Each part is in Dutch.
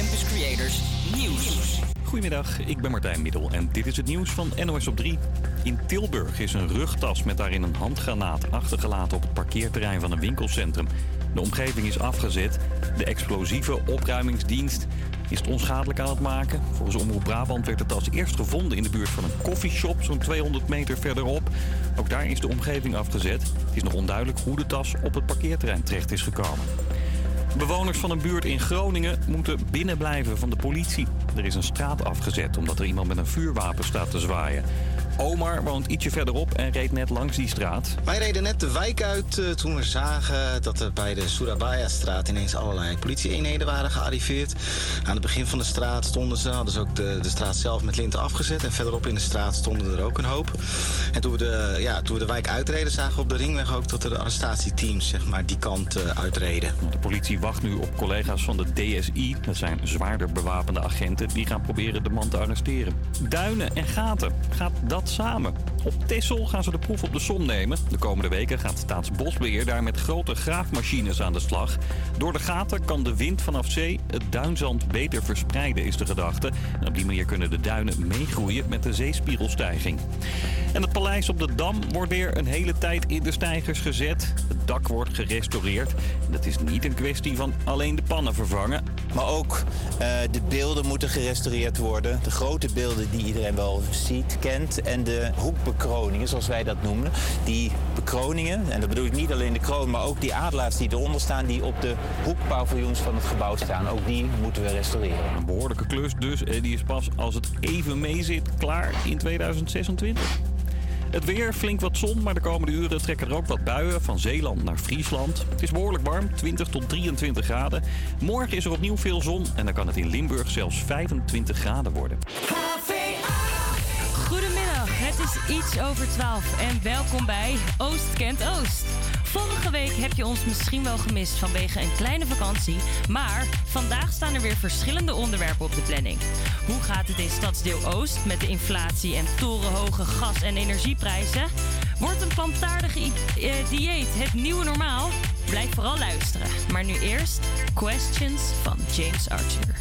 Campus Creators Nieuws. Goedemiddag, ik ben Martijn Middel en dit is het nieuws van NOS op 3. In Tilburg is een rugtas met daarin een handgranaat achtergelaten op het parkeerterrein van een winkelcentrum. De omgeving is afgezet. De explosieve opruimingsdienst is het onschadelijk aan het maken. Volgens Omroep Brabant werd de tas eerst gevonden in de buurt van een koffieshop, zo'n 200 meter verderop. Ook daar is de omgeving afgezet. Het is nog onduidelijk hoe de tas op het parkeerterrein terecht is gekomen. Bewoners van een buurt in Groningen moeten binnenblijven van de politie. Er is een straat afgezet omdat er iemand met een vuurwapen staat te zwaaien. Omar woont ietsje verderop en reed net langs die straat. Wij reden net de wijk uit uh, toen we zagen dat er bij de Surabaya-straat ineens allerlei politieeenheden waren gearriveerd. Aan het begin van de straat stonden ze, hadden ze ook de, de straat zelf met linten afgezet. En verderop in de straat stonden er ook een hoop. En toen we de, ja, toen we de wijk uitreden, zagen we op de ringweg ook dat er arrestatieteams zeg maar, die kant uh, uitreden. De politie wacht nu op collega's van de DSI. Dat zijn zwaarder bewapende agenten die gaan proberen de man te arresteren. Duinen en gaten. Gaat dat samen. Op Texel gaan ze de proef op de som nemen. De komende weken gaat Staatsbosbeheer daar met grote graafmachines aan de slag. Door de gaten kan de wind vanaf zee het duinzand beter verspreiden, is de gedachte. En op die manier kunnen de duinen meegroeien met de zeespiegelstijging. En het paleis op de Dam wordt weer een hele tijd in de stijgers gezet. Het dak wordt gerestaureerd. En dat is niet een kwestie van alleen de pannen vervangen. Maar ook uh, de beelden moeten gerestaureerd worden. De grote beelden die iedereen wel ziet, kent. En de hoekbekroningen, zoals wij dat noemen. Die bekroningen, en dat bedoel ik niet alleen de kroon, maar ook die adelaars die eronder staan, die op de hoekpaviljoens van het gebouw staan. Ook die moeten we restaureren. Een behoorlijke klus dus. En die is pas als het even mee zit klaar in 2026. Het weer, flink wat zon, maar de komende uren trekken er ook wat buien van Zeeland naar Friesland. Het is behoorlijk warm, 20 tot 23 graden. Morgen is er opnieuw veel zon en dan kan het in Limburg zelfs 25 graden worden. Het is iets over 12 en welkom bij Oost Kent Oost. Vorige week heb je ons misschien wel gemist vanwege een kleine vakantie, maar vandaag staan er weer verschillende onderwerpen op de planning. Hoe gaat het in stadsdeel Oost met de inflatie en torenhoge gas- en energieprijzen? Wordt een plantaardig uh, dieet het nieuwe normaal? Blijf vooral luisteren. Maar nu eerst Questions van James Archer.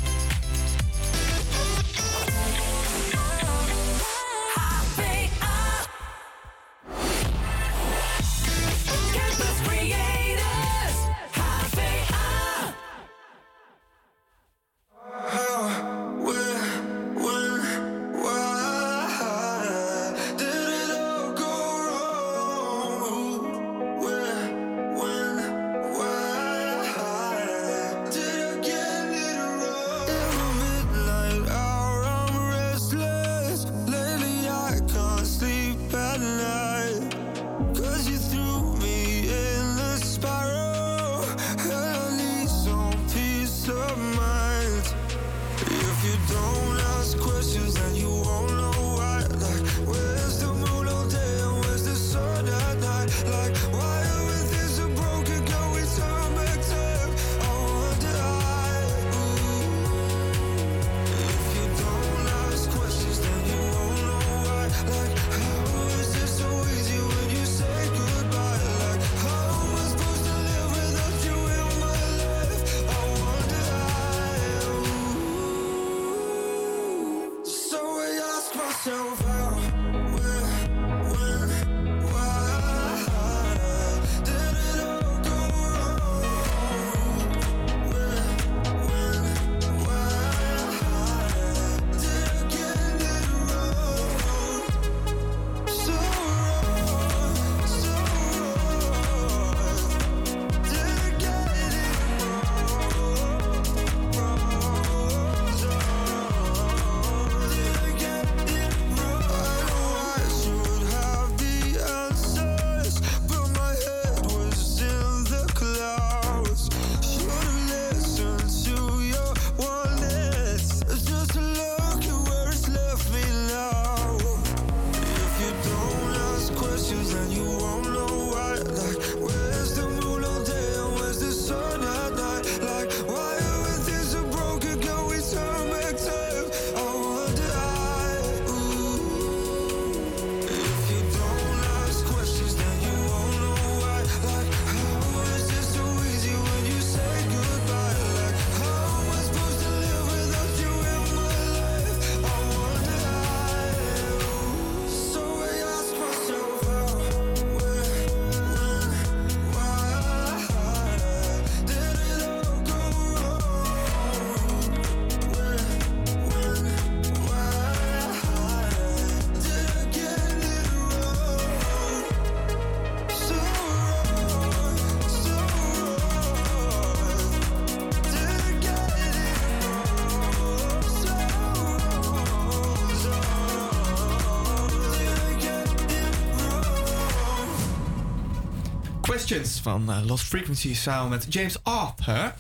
Questions van uh, Lost Frequency samen met James Arthur.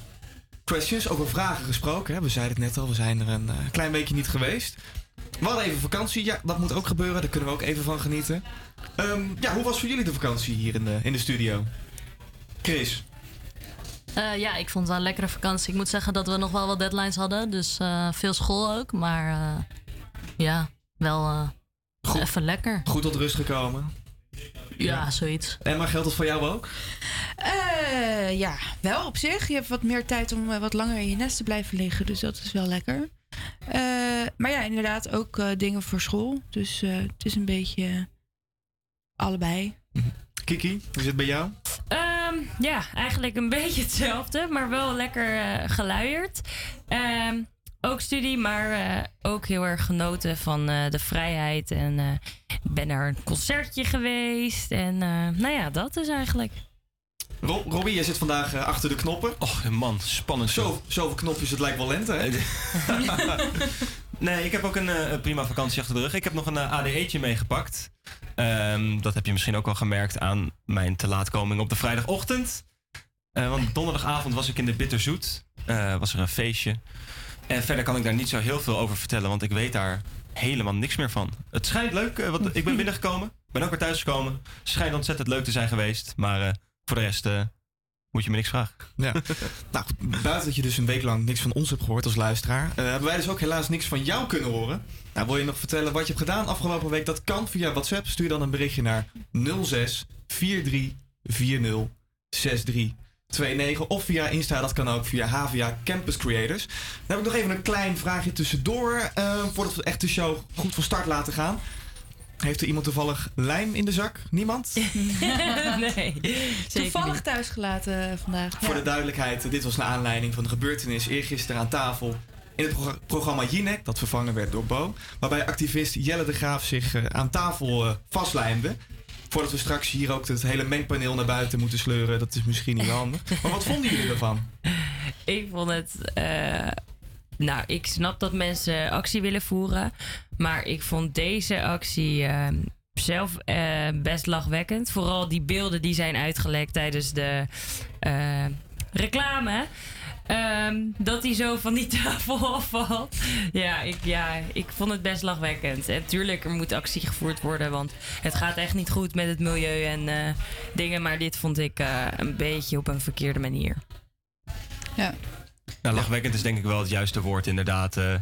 Questions, over vragen gesproken. Hè? We zeiden het net al, we zijn er een uh, klein weekje niet geweest. We hadden even vakantie, ja, dat moet ook gebeuren. Daar kunnen we ook even van genieten. Um, ja, hoe was voor jullie de vakantie hier in de, in de studio? Chris? Uh, ja, ik vond het wel een lekkere vakantie. Ik moet zeggen dat we nog wel wat deadlines hadden. Dus veel school ook. Maar ja, wel even lekker. Goed tot rust gekomen. Ja, zoiets. En maar geldt dat voor jou ook? Uh, ja, wel op zich. Je hebt wat meer tijd om uh, wat langer in je nest te blijven liggen. Dus dat is wel lekker. Uh, maar ja, inderdaad ook dingen voor school. Dus het is een beetje allebei. Kiki, hoe zit het bij jou? Um, ja, eigenlijk een beetje hetzelfde, maar wel lekker geluierd. Um, ook studie, maar uh, ook heel erg genoten van uh, de vrijheid. En uh, ben naar een concertje geweest. En nou ja, dat is eigenlijk. Rob, Robbie, jij zit vandaag achter de knoppen. Och man, spannend zo. Zoveel knopjes, het lijkt wel lente, hè? nee, ik heb ook een prima vakantie achter de rug. Ik heb nog een ADE'tje meegepakt. Um, dat heb je misschien ook al gemerkt aan mijn te laatkoming op de vrijdagochtend. want donderdagavond was ik in de Bitterzoet. was er een feestje. En verder kan ik daar niet zo heel veel over vertellen, want ik weet daar helemaal niks meer van. Het schijnt leuk, uh, want ik ben binnengekomen, ben ook weer thuisgekomen. Het schijnt ontzettend leuk te zijn geweest, maar uh, voor de rest uh, moet je me niks vragen. Ja. nou, buiten dat je dus een week lang niks van ons hebt gehoord als luisteraar, hebben wij dus ook helaas niks van jou kunnen horen. Nou, wil je nog vertellen wat je hebt gedaan afgelopen week? Dat kan via WhatsApp. Stuur dan een berichtje naar 06 43 40 63 29 of via Insta, dat kan ook via HVA Campus Creators. Dan heb ik nog even een klein vraagje tussendoor, uh, voordat we echt de show goed van start laten gaan. Heeft er iemand toevallig lijm in de zak? Niemand? nee. Toevallig thuisgelaten vandaag. Voor de duidelijkheid, dit was naar aanleiding van de gebeurtenis eergisteren aan tafel in het programma Jinek, dat vervangen werd door Bo. Waarbij activist Jelle de Graaf zich uh, aan tafel vastlijmde. Voordat we straks hier ook het hele mengpaneel naar buiten moeten sleuren. Dat is misschien niet handig. Maar wat vonden jullie ervan? Ik vond het. Uh, nou, ik snap dat mensen actie willen voeren. Maar ik vond deze actie. Uh, zelf uh, best lachwekkend. Vooral die beelden die zijn uitgelekt tijdens de reclame. Um, dat hij zo van die tafel afvalt. Ja ik, ja, ik vond het best lachwekkend. En tuurlijk, er moet actie gevoerd worden. Want het gaat echt niet goed met het milieu en uh, dingen. Maar dit vond ik uh, een beetje op een verkeerde manier. Ja. Nou, lachwekkend is denk ik wel het juiste woord, inderdaad. Uh,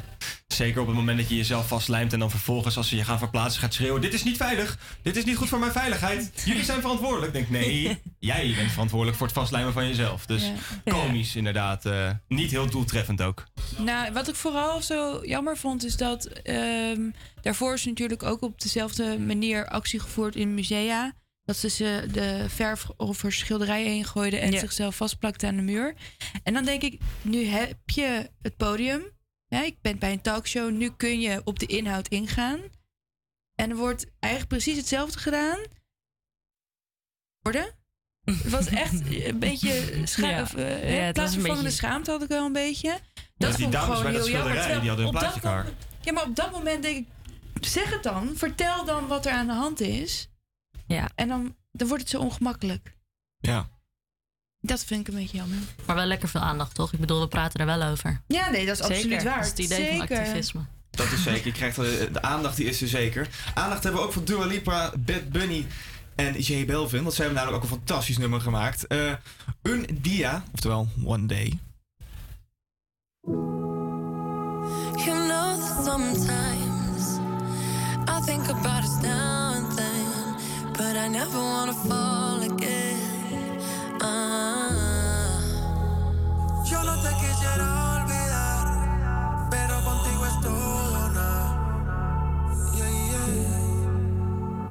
zeker op het moment dat je jezelf vastlijmt en dan vervolgens als ze je gaan verplaatsen gaat schreeuwen: Dit is niet veilig, dit is niet goed voor mijn veiligheid. Jullie zijn verantwoordelijk. Ik denk, nee, jij bent verantwoordelijk voor het vastlijmen van jezelf. Dus komisch, inderdaad. Uh, niet heel doeltreffend ook. Nou, wat ik vooral zo jammer vond, is dat um, daarvoor is natuurlijk ook op dezelfde manier actie gevoerd in musea. Dat ze de verf over schilderijen heen gooiden en zichzelf vastplakte aan de muur. En dan denk ik, nu heb je het podium. Ja, ik ben bij een talkshow. Nu kun je op de inhoud ingaan. En er wordt eigenlijk precies hetzelfde gedaan. Worden? Het was echt een beetje scha ja. uh, ja, plaatsvervangende schaamte had ik wel een beetje. Dat ja, die dames bij dat schilderij, die hadden een plaatjekaar. Ja, maar op dat moment denk ik, zeg het dan. Vertel dan wat er aan de hand is. Ja. En dan, dan wordt het zo ongemakkelijk. Ja. Dat vind ik een beetje jammer. Maar wel lekker veel aandacht, toch? Ik bedoel, we praten er wel over. Ja, nee, dat is absoluut waar. Dat is het idee van activisme. Dat is zeker. Je krijgt de, de, aandacht, die is er zeker. Aandacht hebben we ook voor Dua Lipa, Bad Bunny en J Belvin. Want zij hebben namelijk ook een fantastisch nummer gemaakt. Uh, un Dia, oftewel One Day. You know sometimes I think about us now but I never wanna fall again. Uh. Yo no te quisiera olvidar, pero contigo es todo nada. Yeah, yeah.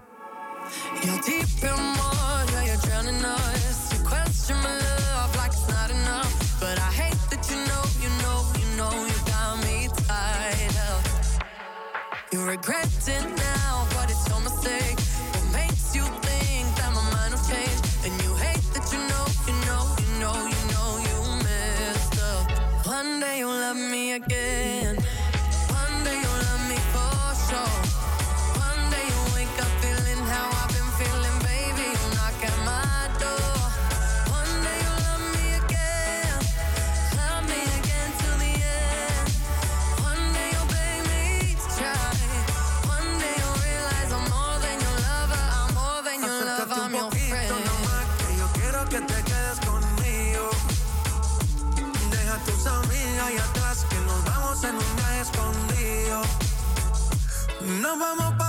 You're deep in water, you're drowning us. You question my love like it's not enough, but I hate that you know, you know, you know you got me tied up. You regret nos vamos pa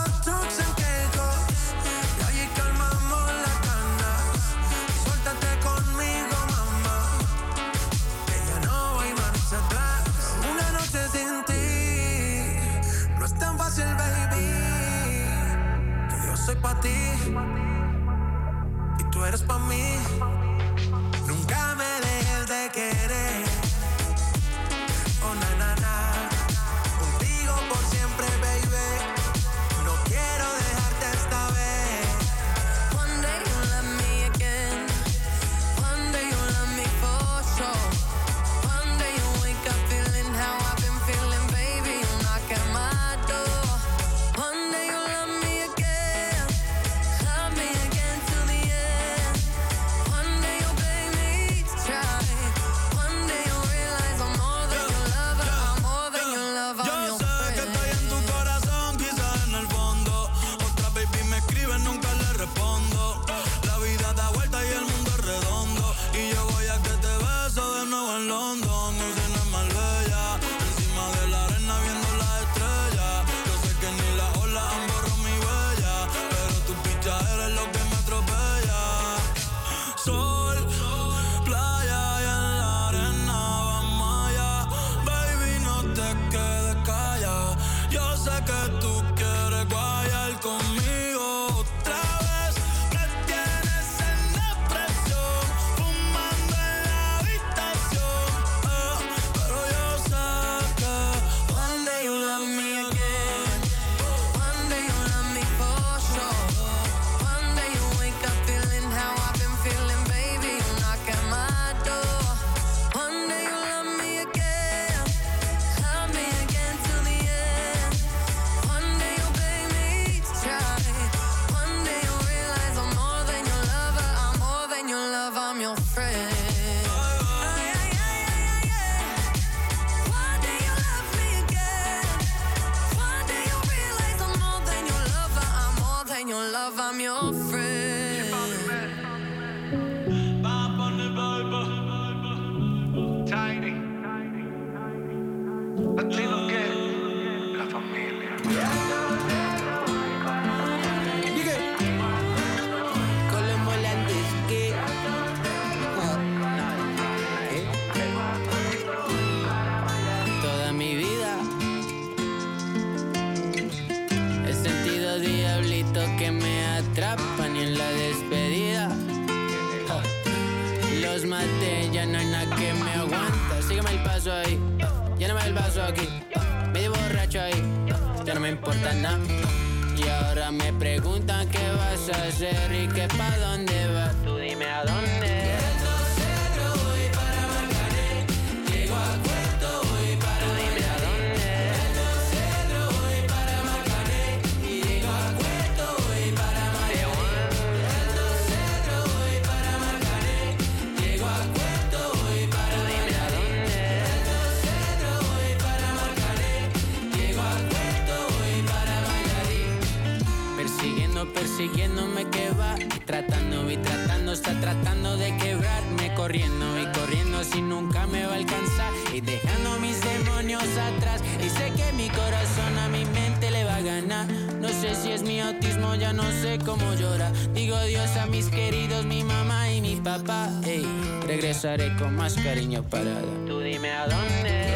papá, ey. Regresaré con más cariño parada. Tú dime a dónde.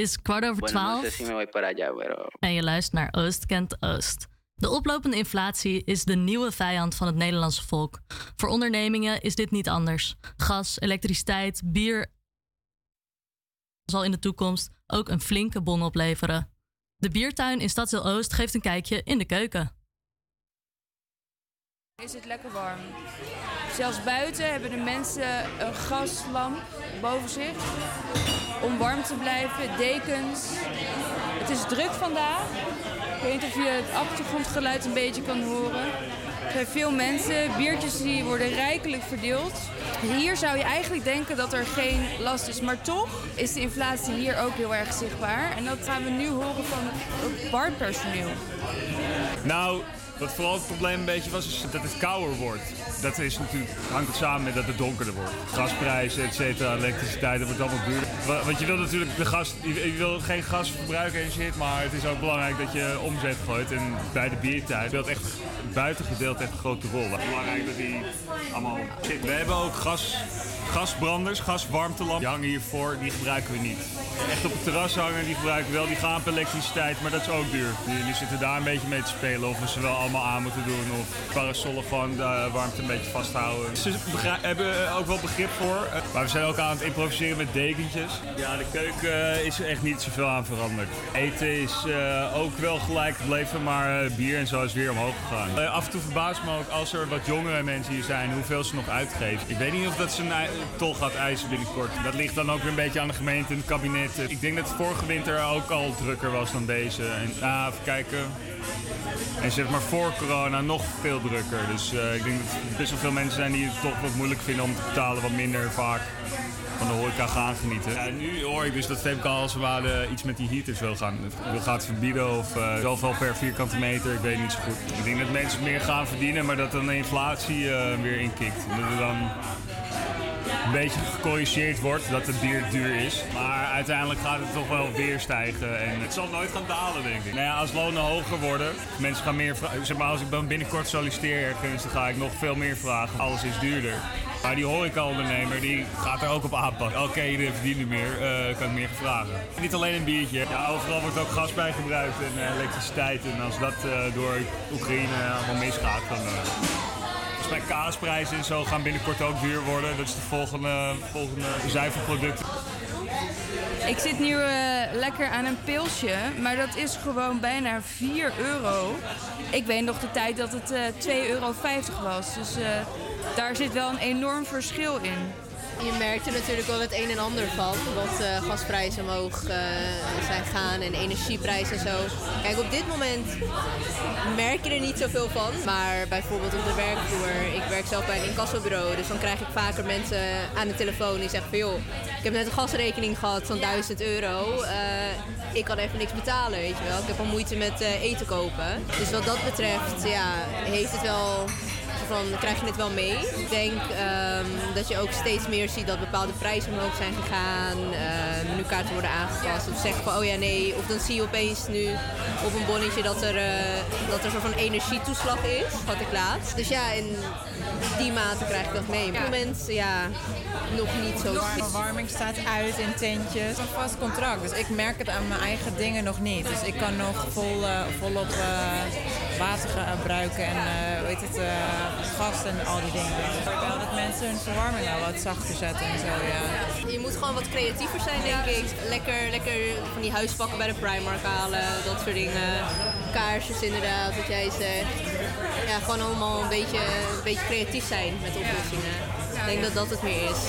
Is kwart over twaalf en je luistert naar Oost kent Oost. De oplopende inflatie is de nieuwe vijand van het Nederlandse volk. Voor ondernemingen is dit niet anders. Gas, elektriciteit, bier zal in de toekomst ook een flinke bon opleveren. De biertuin in Stadsdeel Oost geeft een kijkje in de keuken. Is het lekker warm. Zelfs buiten hebben de mensen een gaslamp boven zich om warm te blijven, dekens. Het is druk vandaag. Ik weet niet of je het achtergrondgeluid een beetje kan horen. Er zijn veel mensen, biertjes die worden rijkelijk verdeeld. Hier zou je eigenlijk denken dat er geen last is, maar toch is de inflatie hier ook heel erg zichtbaar. En dat gaan we nu horen van het barpersoneel. Nou, wat vooral het probleem een beetje was, is dat het kouder wordt. Dat is natuurlijk, hangt het samen met dat het donkerder wordt. Gasprijzen, et cetera, elektriciteit, dat wordt allemaal duurder. Wa- Want je wil natuurlijk de gas, je, wil geen gas verbruiken en shit, maar het is ook belangrijk dat je omzet gooit. En bij de biertuin speelt echt het buitengedeelte echt een grote rol. Belangrijk dat die allemaal shit. We hebben ook gas, gasbranders, gaswarmtelampen. Die hangen hiervoor, die gebruiken we niet. Echt op het terras hangen, die gebruiken we wel. Die gaan op elektriciteit, maar dat is ook duur. Die zitten daar een beetje mee te spelen. Of ze wel allemaal aan moeten doen. Of parasollen gewoon de warmte een beetje vasthouden. Ze hebben er ook wel begrip voor. Maar we zijn ook aan het improviseren met dekentjes. Ja, de keuken eh, is er echt niet zoveel aan veranderd. Eten is eh, ook wel gelijk gebleven, maar eh, bier en zo is weer omhoog gegaan. Af en toe verbaast me ook als er wat jongere mensen hier zijn, hoeveel ze nog uitgeven. Ik weet niet of dat ze een tol gaat eisen binnenkort. Dat ligt dan ook weer een beetje aan de gemeente en het kabinet. Ik denk dat het vorige winter ook al drukker was dan deze. En, ah, even kijken. En zeg maar voor corona nog veel drukker. Dus eh, ik denk dat er best wel veel mensen zijn die het toch wat moeilijk vinden om te betalen. Wat minder vaak van de horeca gaan genieten. Nu hoor ik dus dat Femke Halsewade iets met die heaters wil gaan. Wil gaat verbieden of eh, zoveel per vierkante meter. Ik weet niet zo goed. Ik denk dat mensen meer gaan verdienen, maar dat dan de inflatie eh, weer inkikt. Dat er dan een beetje gecorrigeerd wordt dat het bier duur is. Maar uiteindelijk gaat het toch wel weer stijgen en het zal nooit gaan dalen, denk ik. Nou ja, als lonen hoger worden, mensen gaan meer vragen. Zeg maar, als ik binnenkort solliciteer ergens, dan ga ik nog veel meer vragen. Alles is duurder. Maar die horecaondernemer die gaat er ook op aanpakken. Oké, iedereen verdient meer, eh, kan ik meer vragen. Niet alleen een biertje. Ja, overal wordt ook gas bij gebruikt en eh, elektriciteit. En als dat eh, door Oekraïne allemaal misgaat, dan... mij kaasprijzen en zo gaan binnenkort ook duur worden. Dat is de volgende, volgende zuivelproduct. Ik zit nu eh, lekker aan een pilsje, maar dat is gewoon bijna 4 euro. Ik weet nog de tijd dat het eh 2,50 euro was. Dus eh, daar zit wel een enorm verschil in. Je merkt er natuurlijk wel het een en ander van. Dat eh, gasprijzen omhoog eh, zijn gaan en energieprijzen en zo. Kijk, op dit moment merk je er niet zoveel van. Maar bijvoorbeeld op de werkvloer. Ik werk zelf bij een incassobureau. Dus dan krijg ik vaker mensen aan de telefoon die zeggen van... joh, ik heb net een gasrekening gehad van 1000 euro. Eh, ik kan even niks betalen, weet je wel. Ik heb al moeite met eten kopen. Dus wat dat betreft, ja, heeft het wel van krijg je het wel mee. Ik denk ehm, dat je ook steeds meer ziet dat bepaalde prijzen omhoog zijn gegaan, eh, menukaarten worden aangepast. Of zeggen van oh ja nee, of dan zie je opeens nu op een bonnetje dat er, eh, dat er een soort van energietoeslag is, wat ik laat. Dus ja, in die mate krijg ik dat mee. Op het moment ja, nog niet zo. De verwarming staat uit in tentjes. Een vast contract, dus ik merk het aan mijn eigen dingen nog niet. Dus ik kan nog vol, eh, volop eh, water gebruiken en eh hoe heet het, eh, gas en al die dingen. Ik wel dat mensen hun verwarming wel wat zachter zetten en zo, ja. Je moet gewoon wat creatiever zijn, denk ik. Lekker, lekker van die huispakken bij de Primark halen, dat soort dingen. Kaarsjes inderdaad, wat jij zegt. Ja, gewoon allemaal een beetje, een beetje creatief zijn met oplossingen. Ik denk dat dat het meer is.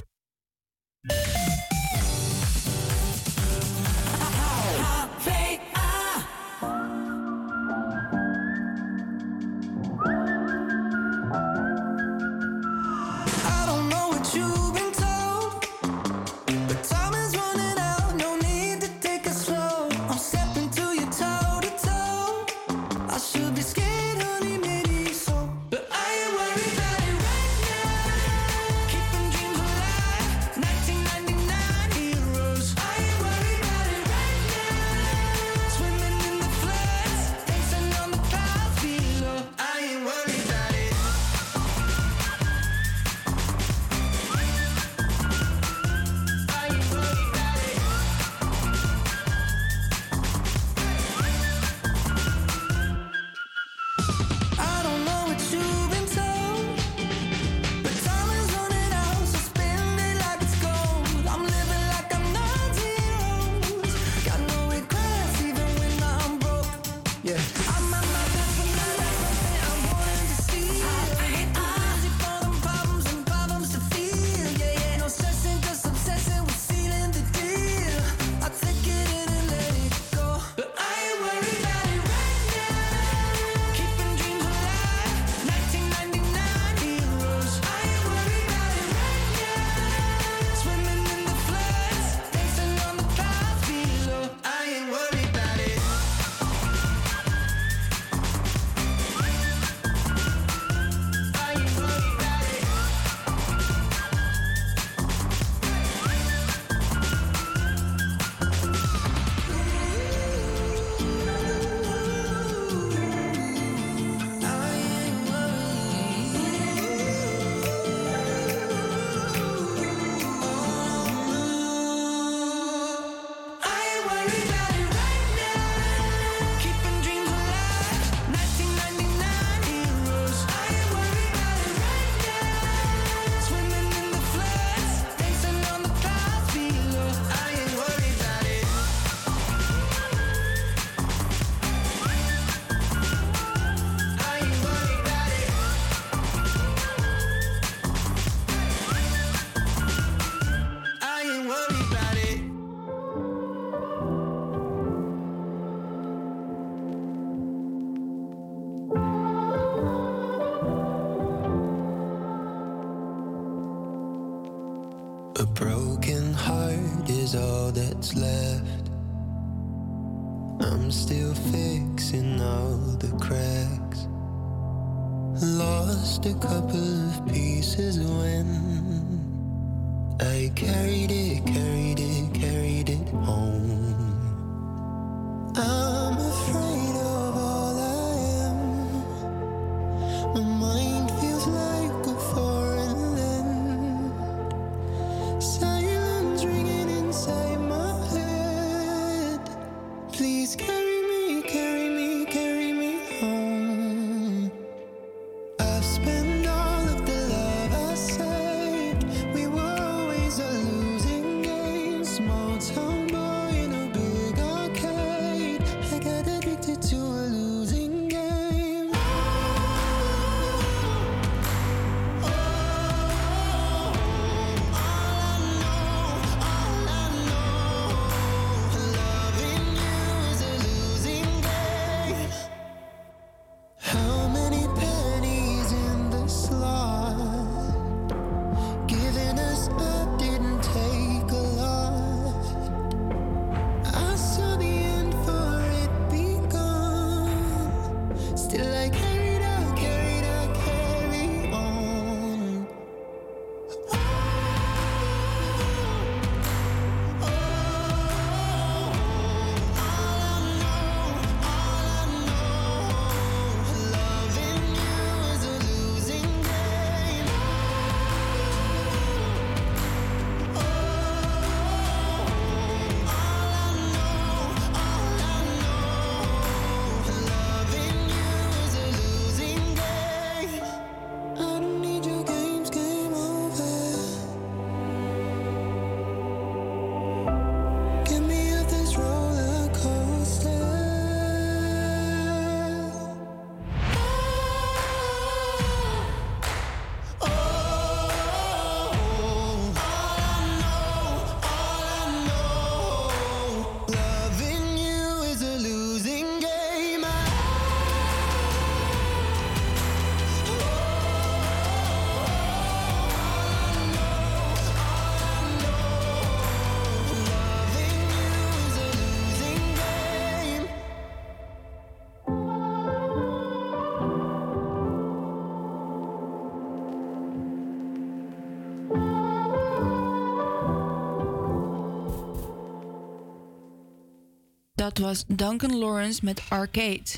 Dat was Duncan Lawrence met Arcade.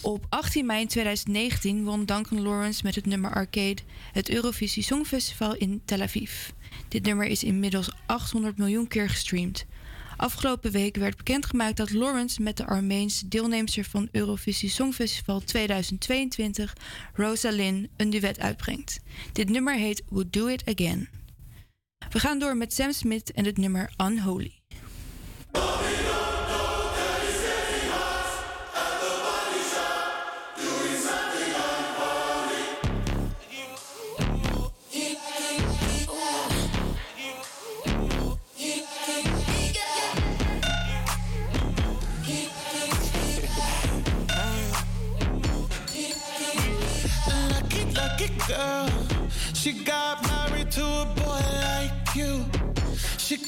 Op 18 mei 2019 won Duncan Lawrence met het nummer Arcade het Eurovisie Songfestival in Tel Aviv. Dit nummer is inmiddels 800 miljoen keer gestreamd. Afgelopen week werd bekendgemaakt dat Lawrence met de Armeense deelnemster van Eurovisie Songfestival 2022, Rosalyn, een duet uitbrengt. Dit nummer heet Would Do It Again. We gaan door met Sam Smith en het nummer Unholy.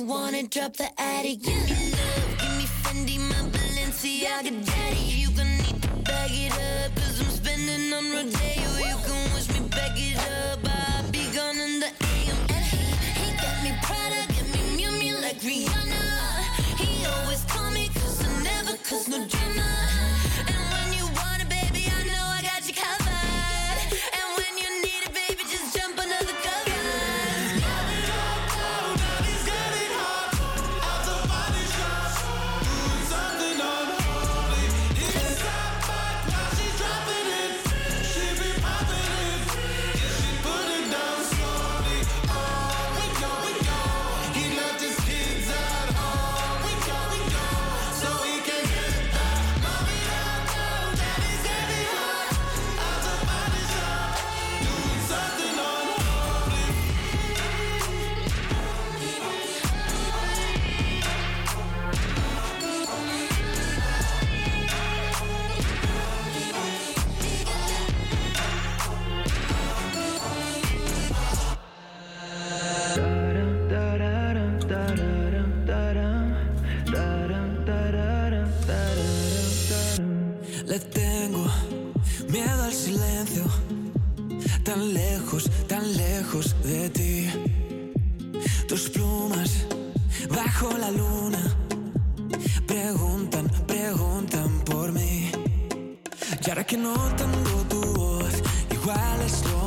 wanna drop the attic. Yeah. Preguntan, preguntan por mí. Y ahora que no tengo tu voz, igual es lo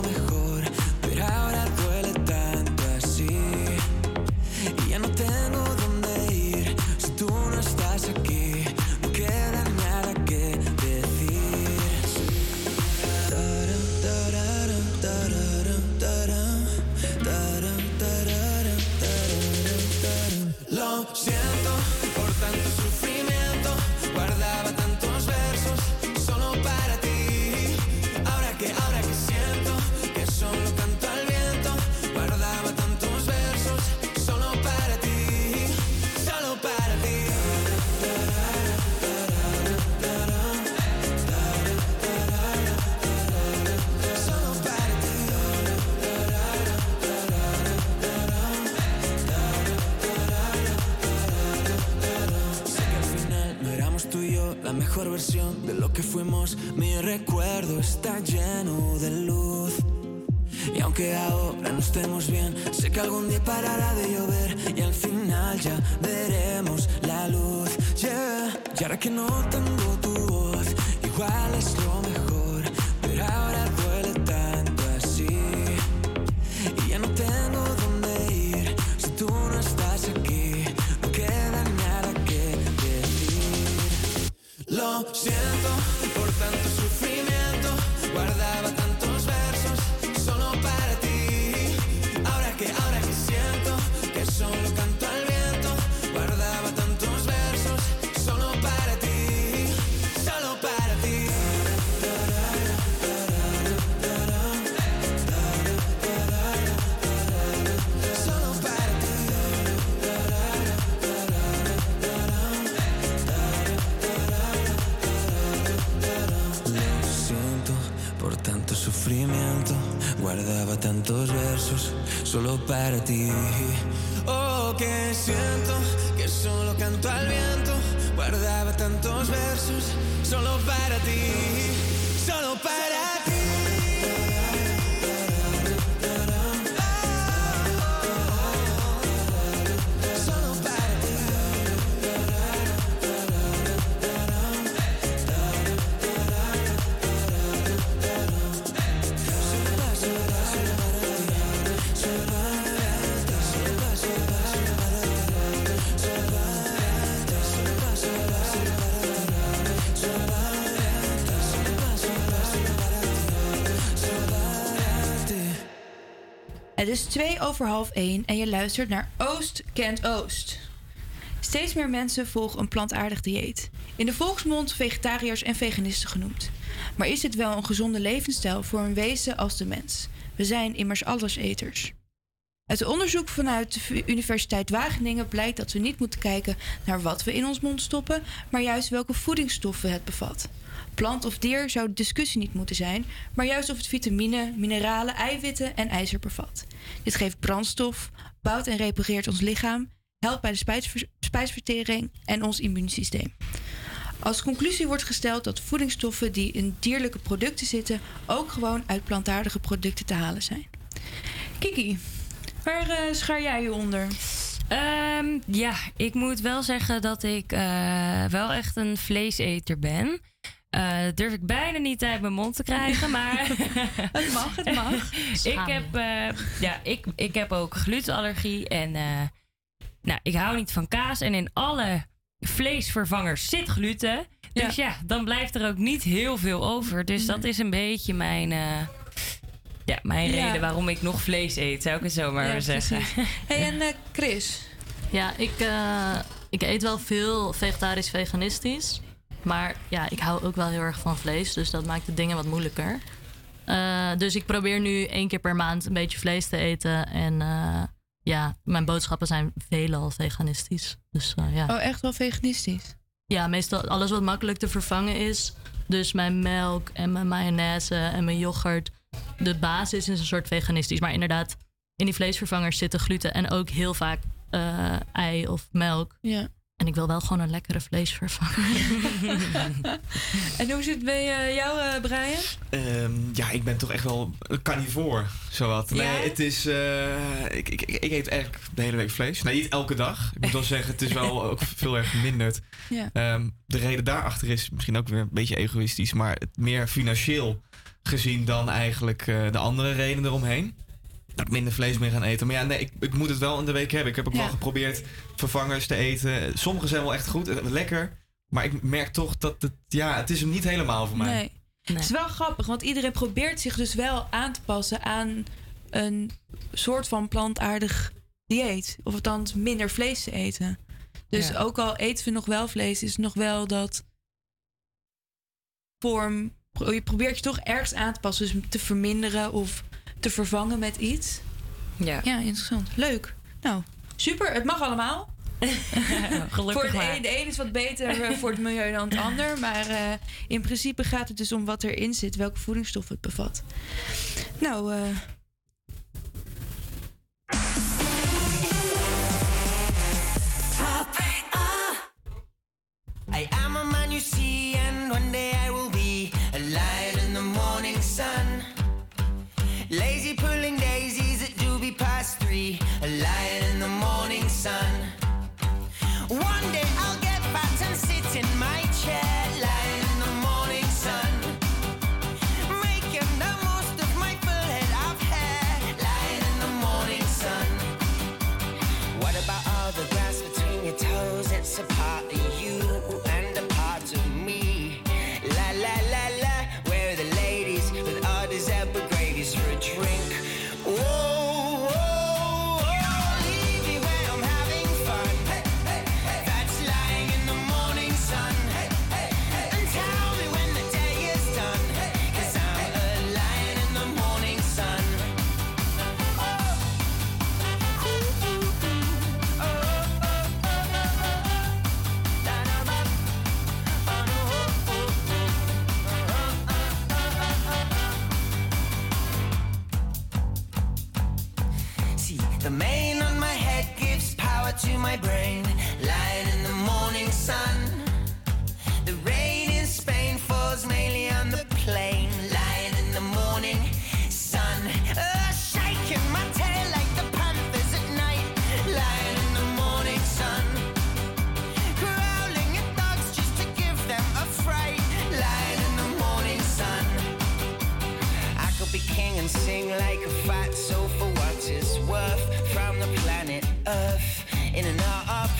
is twee over half één en je luistert naar Oost kent Oost. Steeds meer mensen volgen een plantaardig dieet. In de volksmond vegetariërs en veganisten genoemd. Maar is dit wel een gezonde levensstijl voor een wezen als de mens? We zijn immers alleseters. Uit onderzoek vanuit de Universiteit Wageningen blijkt dat we niet moeten kijken naar wat we in ons mond stoppen, maar juist welke voedingsstoffen het bevat. Plant of dier zou de discussie niet moeten zijn, maar juist of het vitamine, mineralen, eiwitten en ijzer bevat. Dit geeft brandstof, bouwt en repareert ons lichaam, helpt bij de spijsver- spijsvertering en ons immuunsysteem. Als conclusie wordt gesteld dat voedingsstoffen die in dierlijke producten zitten ook gewoon uit plantaardige producten te halen zijn. Kiki, waar eh, schaar jij je onder? Ehm, ja, ik moet wel zeggen dat ik eh, wel echt een vleeseter ben. Eh, durf ik bijna niet uit mijn mond te krijgen, maar... het mag, het mag. ik, heb, eh, ja, ik, ik heb ook glutenallergie en eh, nou, ik hou niet van kaas. En in alle vleesvervangers zit gluten. Dus ja, dan blijft er ook niet heel veel over. Dus dat is een beetje mijn, eh, ja, mijn Ja. reden waarom ik nog vlees eet, zou ik het zo maar Ja, zeggen. hey, en eh, Chris? Ja, ik, eh, ik eet wel veel vegetarisch veganistisch. Maar ja, ik hou ook wel heel erg van vlees. Dus dat maakt de dingen wat moeilijker. Eh, dus ik probeer nu één keer per maand een beetje vlees te eten. En eh, ja, mijn boodschappen zijn veelal veganistisch. Dus eh, ja. Oh, echt wel veganistisch? Ja, meestal alles wat makkelijk te vervangen is. Dus mijn melk en mijn mayonaise en mijn yoghurt. De basis is een soort veganistisch. Maar inderdaad, in die vleesvervangers zitten gluten en ook heel vaak ei of melk. Ja. En ik wil wel gewoon een lekkere vleesvervanger. en hoe zit het bij eh, jou, eh, Brian? Ehm, ja, ik ben toch echt wel carnivoor, zowat. Ja? Nee, het is... eh, ik, ik, ik eet eigenlijk de hele week vlees. Nee, niet elke dag. Ik moet wel zeggen, het is wel ook veel erg verminderd. Ja. Ehm, de reden daarachter is misschien ook weer een beetje egoïstisch... maar meer financieel gezien dan eigenlijk eh, de andere redenen eromheen. Dat minder vlees meer gaan eten. Maar ja, nee, ik, ik moet het wel in de week hebben. Ik heb ook Ja. wel geprobeerd vervangers te eten. Sommige zijn wel echt goed, eh, lekker. Maar ik merk toch dat het... Ja, het is hem niet helemaal voor mij. Nee. Het is wel grappig, want iedereen probeert zich dus wel aan te passen aan een soort van plantaardig dieet. Of althans minder vlees te eten. Dus Ja. ook al eten we nog wel vlees, is het nog wel dat vorm. Je probeert je toch ergens aan te passen. Dus te verminderen of te vervangen met iets. Ja. Ja, interessant. Leuk. Nou, super. Het mag allemaal. Gelukkig voor het maar. een, de een is wat beter eh, voor het milieu dan het ander. Maar eh, in principe gaat het dus om wat erin zit, welke voedingsstof het bevat. Nou, eh, I am a man you see,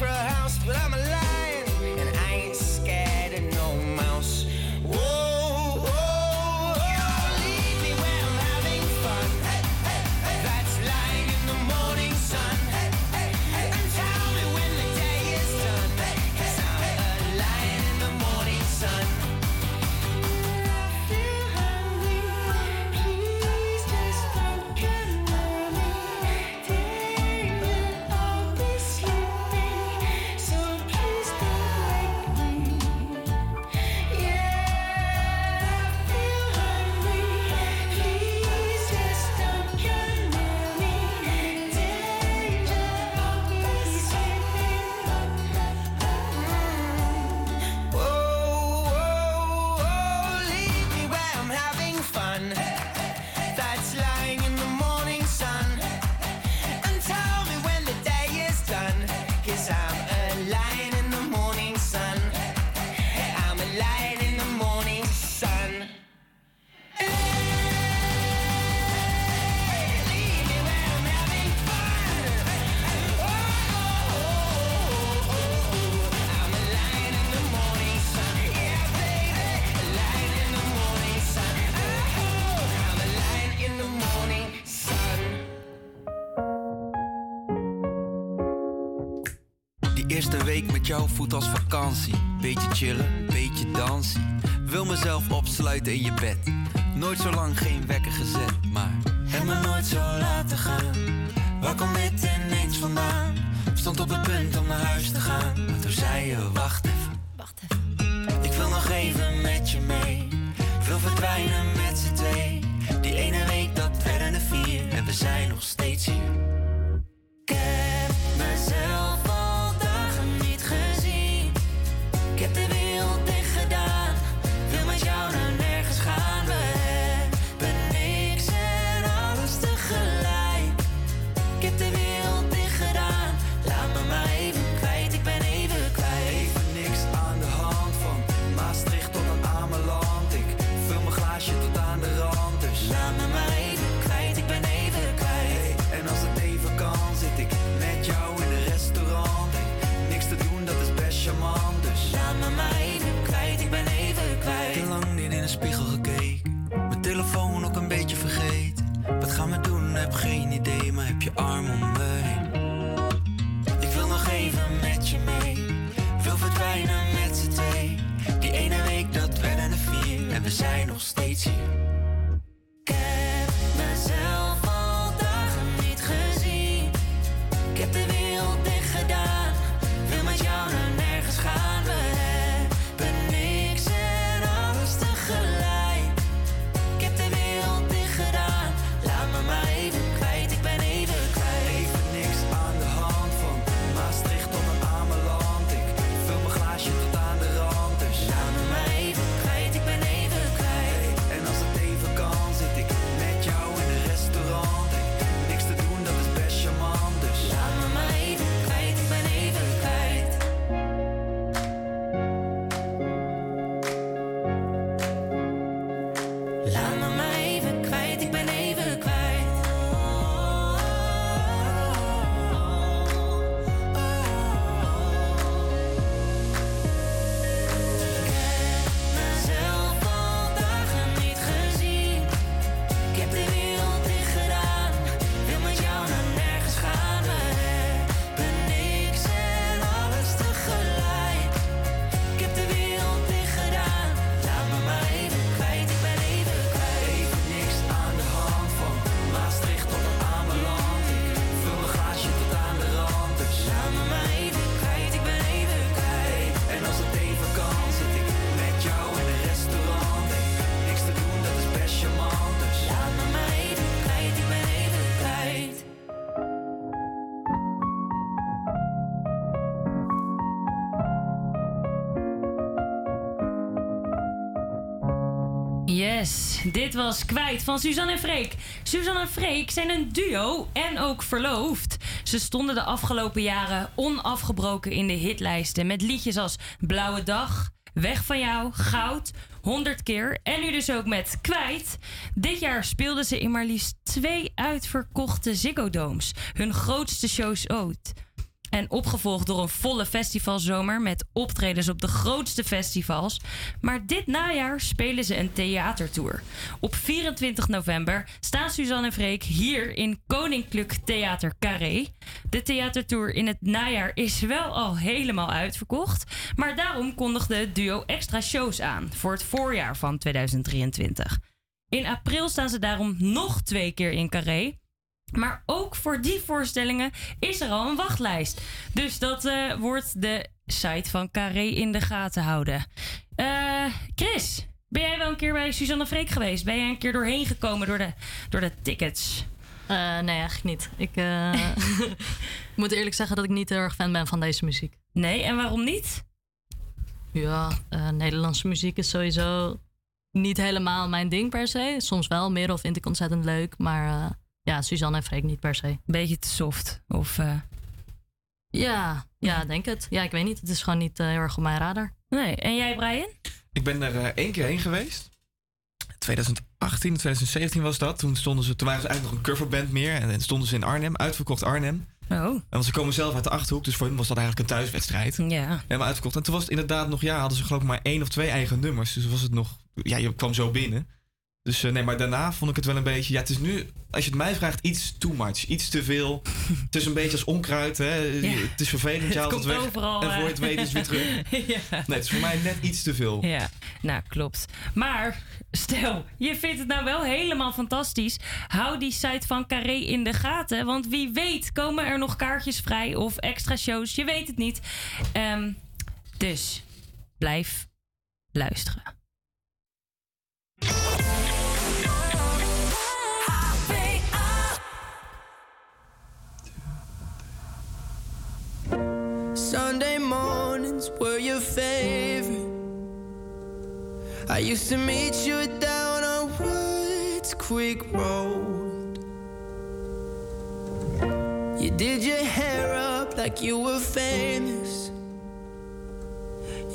cry met jou voelt als vakantie. Beetje chillen, beetje dansen. Wil mezelf opsluiten in je bed. Nooit zo lang geen wekker gezet, maar heb me nooit zo laten gaan. Waar komt dit ineens vandaan? Stond op het punt om naar huis te gaan, maar toen zei je. Wacht dit was Kwijt van Suzanne en Freek. Suzanne en Freek zijn een duo en ook verloofd. Ze stonden de afgelopen jaren onafgebroken in de hitlijsten... met liedjes als Blauwe Dag, Weg van jou, Goud, 100 keer... en nu dus ook met Kwijt. Dit jaar speelden ze in maar liefst twee uitverkochte Ziggo Domes. Hun grootste shows ooit. En opgevolgd door een volle festivalzomer met optredens op de grootste festivals. Maar dit najaar spelen ze een theatertour. Op 24 november staan Suzanne en Freek hier in Koninklijk Theater Carré. De theatertour in het najaar is wel al helemaal uitverkocht. Maar daarom kondigde het duo extra shows aan voor het voorjaar van 2023. In april staan ze daarom nog twee keer in Carré. Maar ook voor die voorstellingen is er al een wachtlijst. Dus dat eh, wordt de site van Carré in de gaten houden. Eh, Chris, ben jij wel een keer bij Suzanne Freek geweest? Ben jij een keer doorheen gekomen door de, door de tickets? Eh, nee, eigenlijk niet. Ik moet eerlijk zeggen dat ik niet heel erg fan ben van deze muziek. Nee, en waarom niet? Ja, Nederlandse muziek is sowieso niet helemaal mijn ding per se. Soms wel, Merel vind ik ontzettend leuk. Maar ja, Suzanne en Freek niet per se. Beetje te soft, of... eh, Ja, ja, denk het. Ja, ik weet niet. Het is gewoon niet eh, heel erg op mijn radar. Nee, en jij Brian? Ik ben er eh, één keer heen geweest. 2018, 2017 was dat. Toen, stonden ze, toen waren ze eigenlijk nog een coverband meer. En, en stonden ze in Arnhem, uitverkocht Arnhem. Oh. En ze komen zelf uit de Achterhoek, dus voor hen was dat eigenlijk een thuiswedstrijd. Ja. Helemaal uitverkocht. En toen was het inderdaad nog, ja, hadden ze geloof ik maar één of twee eigen nummers. Dus was het nog, ja, je kwam zo binnen. Dus eh, nee, maar daarna vond ik het wel een beetje, ja, het is nu, als je het mij vraagt, iets too much. Iets te veel. het is een beetje als onkruid, hè. Het is vervelend, je Het haalt het komt weg. overal, en voor je eh. het weet is het weer terug. ja. Nee, het is voor mij net iets te veel. Ja, nou klopt. Maar stel, je vindt het nou wel helemaal fantastisch. Hou die site van Carré in de gaten. Want wie weet komen er nog kaartjes vrij of extra shows. Je weet het niet. Ehm, dus blijf luisteren. Sunday mornings were your favorite. I used to meet you down on Woods Creek Road. You did your hair up like you were famous.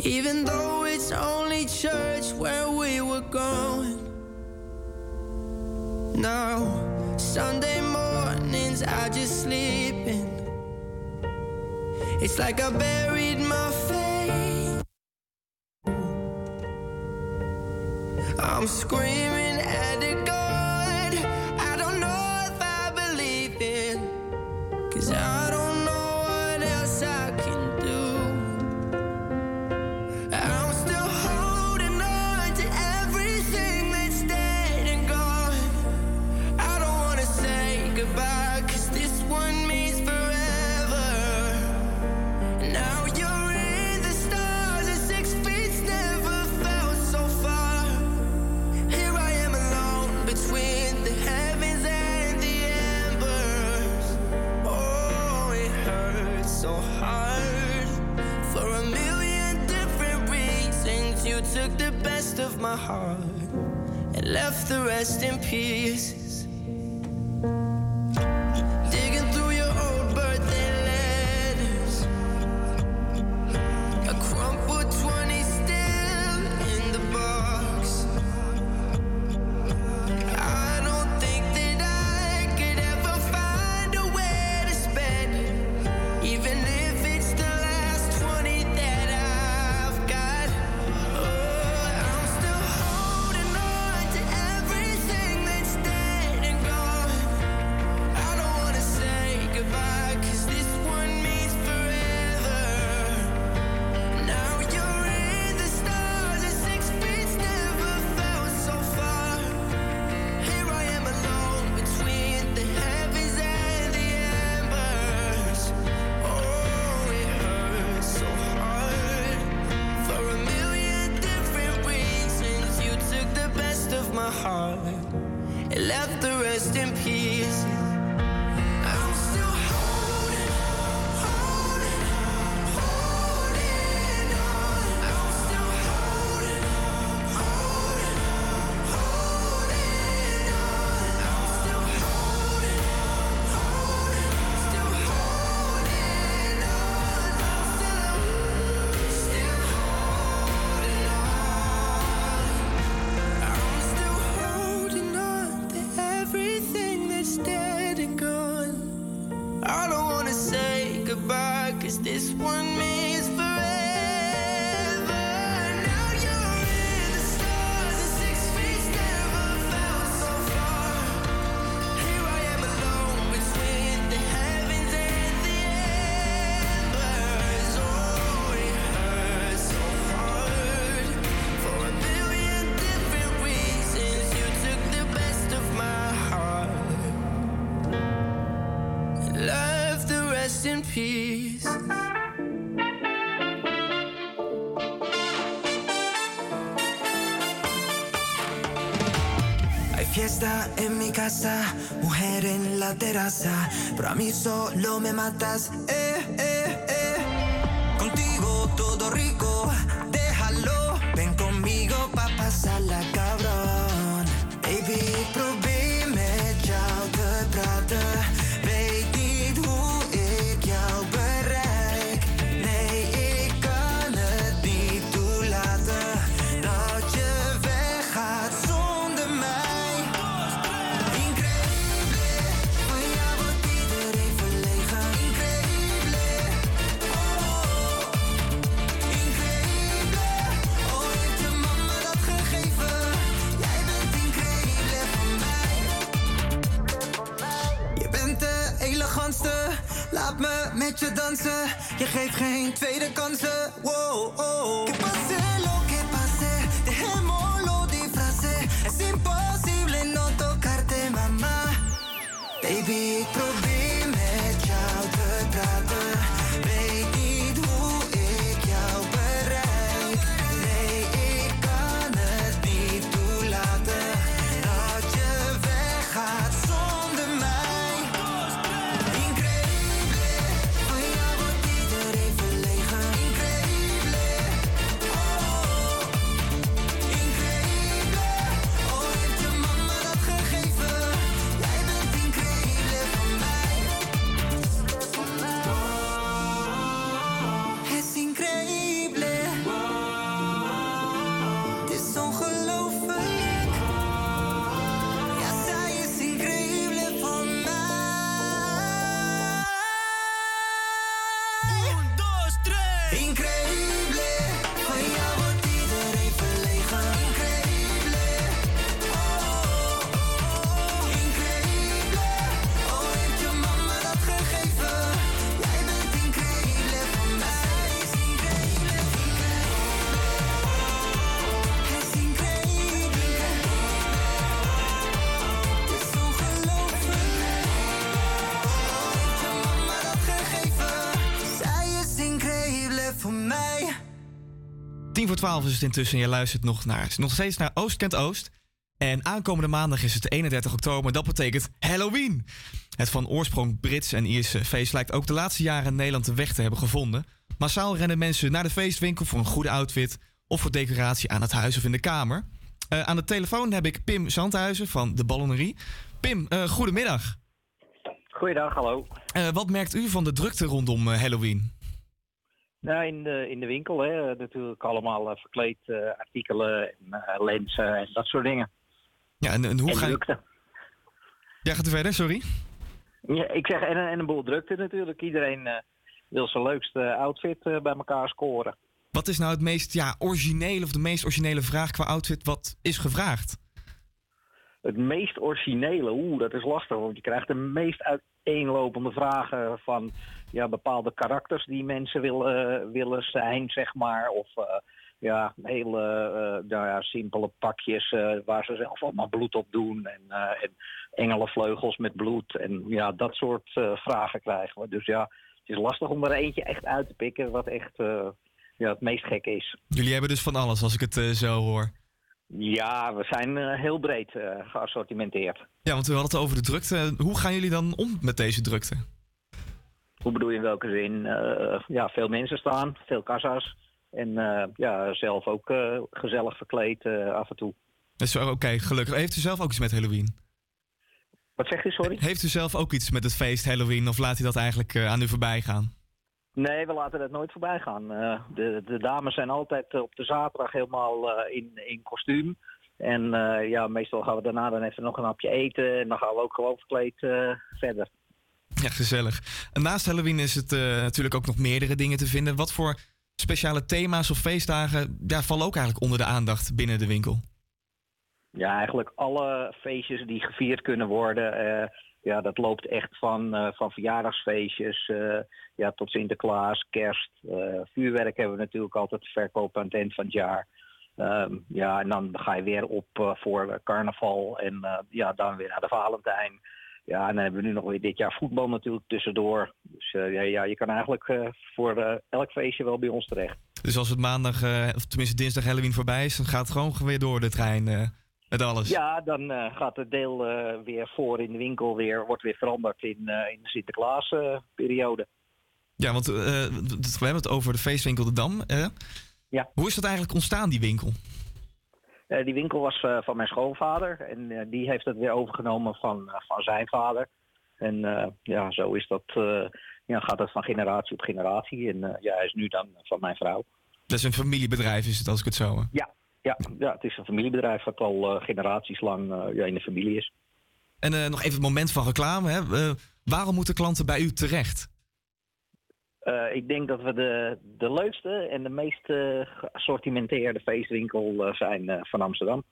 Even though it's only church where we were going. Now, Sunday mornings I just sleep in. It's like I buried my face. I'm screaming at the God. my heart and left the rest in peace. casa, mujer en la terraza, pero a mí solo me matas, eh. met je dansen. Je geeft geen tweede kansen. Wow, oh. Que pase lo que pase, dejémoslo disfrace. Es imposible no tocarte, mamá. Baby, pro. 12 is het intussen en je luistert nog, naar, nog steeds naar Oost Kent Oost. En aankomende maandag is het 31 oktober. Dat betekent Halloween. Het van oorsprong Brits en Ierse feest lijkt ook de laatste jaren in Nederland de weg te hebben gevonden. Massaal rennen mensen naar de feestwinkel voor een goede outfit of voor decoratie aan het huis of in de kamer. Eh, aan de telefoon heb ik Pim Zandhuizen van de Ballonnerie. Pim, eh, goedemiddag. Goeiedag, hallo. Eh, wat merkt u van de drukte rondom eh, Halloween? Nou, in de, in de winkel, hè, natuurlijk allemaal eh, verkleed eh, artikelen en eh, lenzen en dat soort dingen. Ja, en, en hoe En ga je... drukte. Ja, gaat u verder, sorry? Ja, ik zeg, en, en een boel drukte natuurlijk. Iedereen wil zijn leukste outfit bij elkaar scoren. Wat is nou het meest ja, originele of de meest originele vraag qua outfit wat is gevraagd? Het meest originele, oeh, dat is lastig, want je krijgt de meest uiteenlopende vragen van ja, bepaalde karakters die mensen willen, willen zijn, zeg maar. Of eh, ja, hele eh, nou ja, simpele pakjes eh, waar ze zelf allemaal bloed op doen. En, eh, en engelenvleugels met bloed. En ja, dat soort eh, vragen krijgen we. Dus ja, het is lastig om er eentje echt uit te pikken wat echt eh, ja, het meest gek is. Jullie hebben dus van alles als ik het eh, zo hoor. Ja, we zijn eh, heel breed eh, geassortimenteerd. Ja, want we hadden het over de drukte. Hoe gaan jullie dan om met deze drukte? Hoe bedoel je in welke zin? Eh, ja, veel mensen staan, veel kassa's. En eh, ja, zelf ook eh, gezellig verkleed af en toe. Dus, Oké, gelukkig. Heeft u zelf ook iets met Halloween? Wat zegt u, sorry? Heeft u zelf ook iets met het feest Halloween of laat u dat eigenlijk aan u voorbij gaan? Nee, we laten dat nooit voorbij gaan. De, de dames zijn altijd op de zaterdag helemaal in, in kostuum. En ja, meestal gaan we daarna dan even nog een hapje eten. En dan gaan we ook gewoon verkleed verder. Ja, gezellig. Naast Halloween is het eh, natuurlijk ook nog meerdere dingen te vinden. Wat voor speciale thema's of feestdagen ja, vallen ook eigenlijk onder de aandacht binnen de winkel? Ja, eigenlijk alle feestjes die gevierd kunnen worden. eh, ja, dat loopt echt van, eh, van verjaardagsfeestjes ja, tot Sinterklaas, kerst. vuurwerk hebben we natuurlijk altijd te verkopen aan het eind van het jaar. Ehm, ja, en dan ga je weer op voor carnaval en ja, dan weer naar de Valentijn. Ja, en dan hebben we nu nog weer dit jaar voetbal natuurlijk tussendoor. Dus eh, ja, ja, je kan eigenlijk eh, voor eh, elk feestje wel bij ons terecht. Dus als het maandag, of tenminste dinsdag Halloween voorbij is, dan gaat het gewoon weer door de trein met alles. Ja, dan gaat het deel weer voor in de winkel weer, wordt weer veranderd in, in de Sinterklaas-periode. Ja, want we hebben het over de feestwinkel De Dam. Ja. Hoe is dat eigenlijk ontstaan, die winkel? Eh, die winkel was eh, van mijn schoonvader en eh, die heeft het weer overgenomen van, van zijn vader. En ja, zo is dat, ja, gaat het van generatie op generatie. En ja, hij is nu dan van mijn vrouw. Dat is een familiebedrijf, is het als ik het zo. eh. Ja, ja, ja het is een familiebedrijf wat al generaties lang ja, in de familie is. En nog even het moment van reclame. Hè. Waarom moeten klanten bij u terecht? Eh, ik denk dat we de, de leukste en de meest eh, geassortimenteerde feestwinkel eh, zijn van Amsterdam.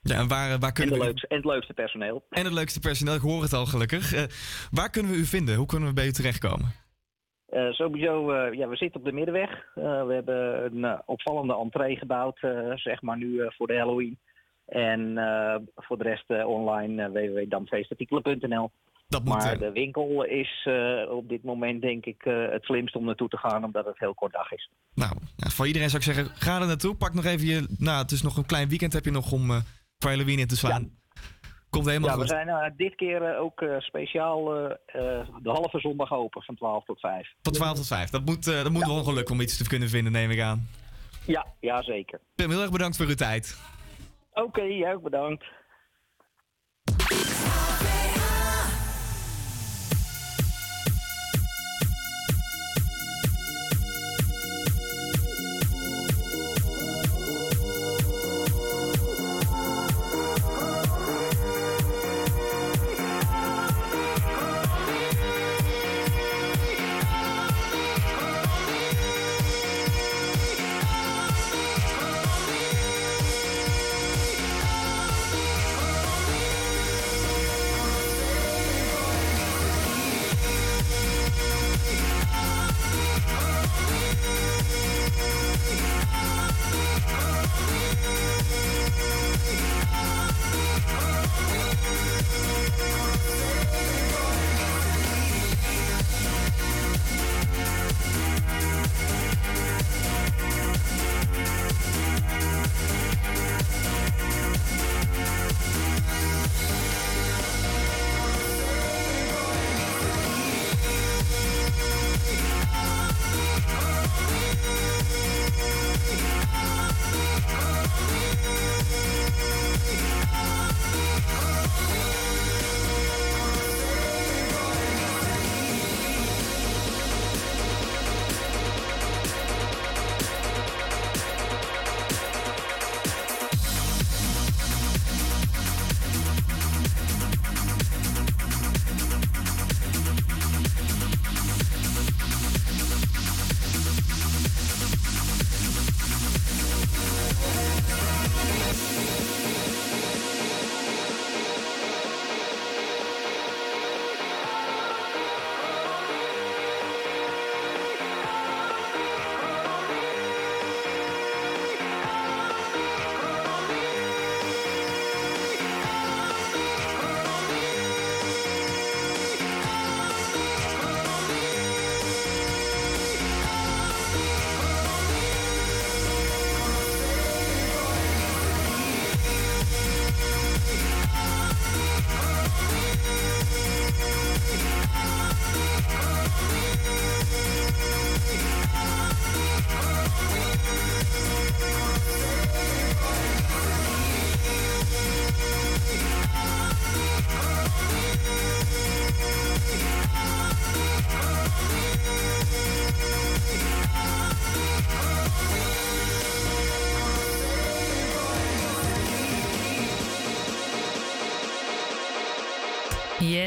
Ja, en waar, waar En, kunnen de we... leukste, en het leukste personeel. En het leukste personeel, ik hoor het al gelukkig. Waar kunnen we u vinden? Hoe kunnen we bij u terechtkomen? Eh, sowieso, ja, we zitten op de middenweg. We hebben een opvallende entree gebouwd, zeg maar nu voor de Halloween. En voor de rest online uh, www.damfeestartikelen.nl. Dat moet, Maar eh, de winkel is eh, op dit moment denk ik eh, het slimst om naartoe te gaan, omdat het heel kort dag is. Nou, voor iedereen zou ik zeggen, ga er naartoe. Pak nog even je... Nou, het is nog een klein weekend heb je nog om eh voor Halloween in te slaan. Komt helemaal ja, we goed. zijn eh, dit keer ook speciaal de halve zondag open van 12 tot 5. Van 12 tot 5. Dat moet, dat moet wel om iets te kunnen vinden, neem ik aan. Ja, ja zeker. Pim, heel erg bedankt voor uw tijd. Oké, jij ook bedankt.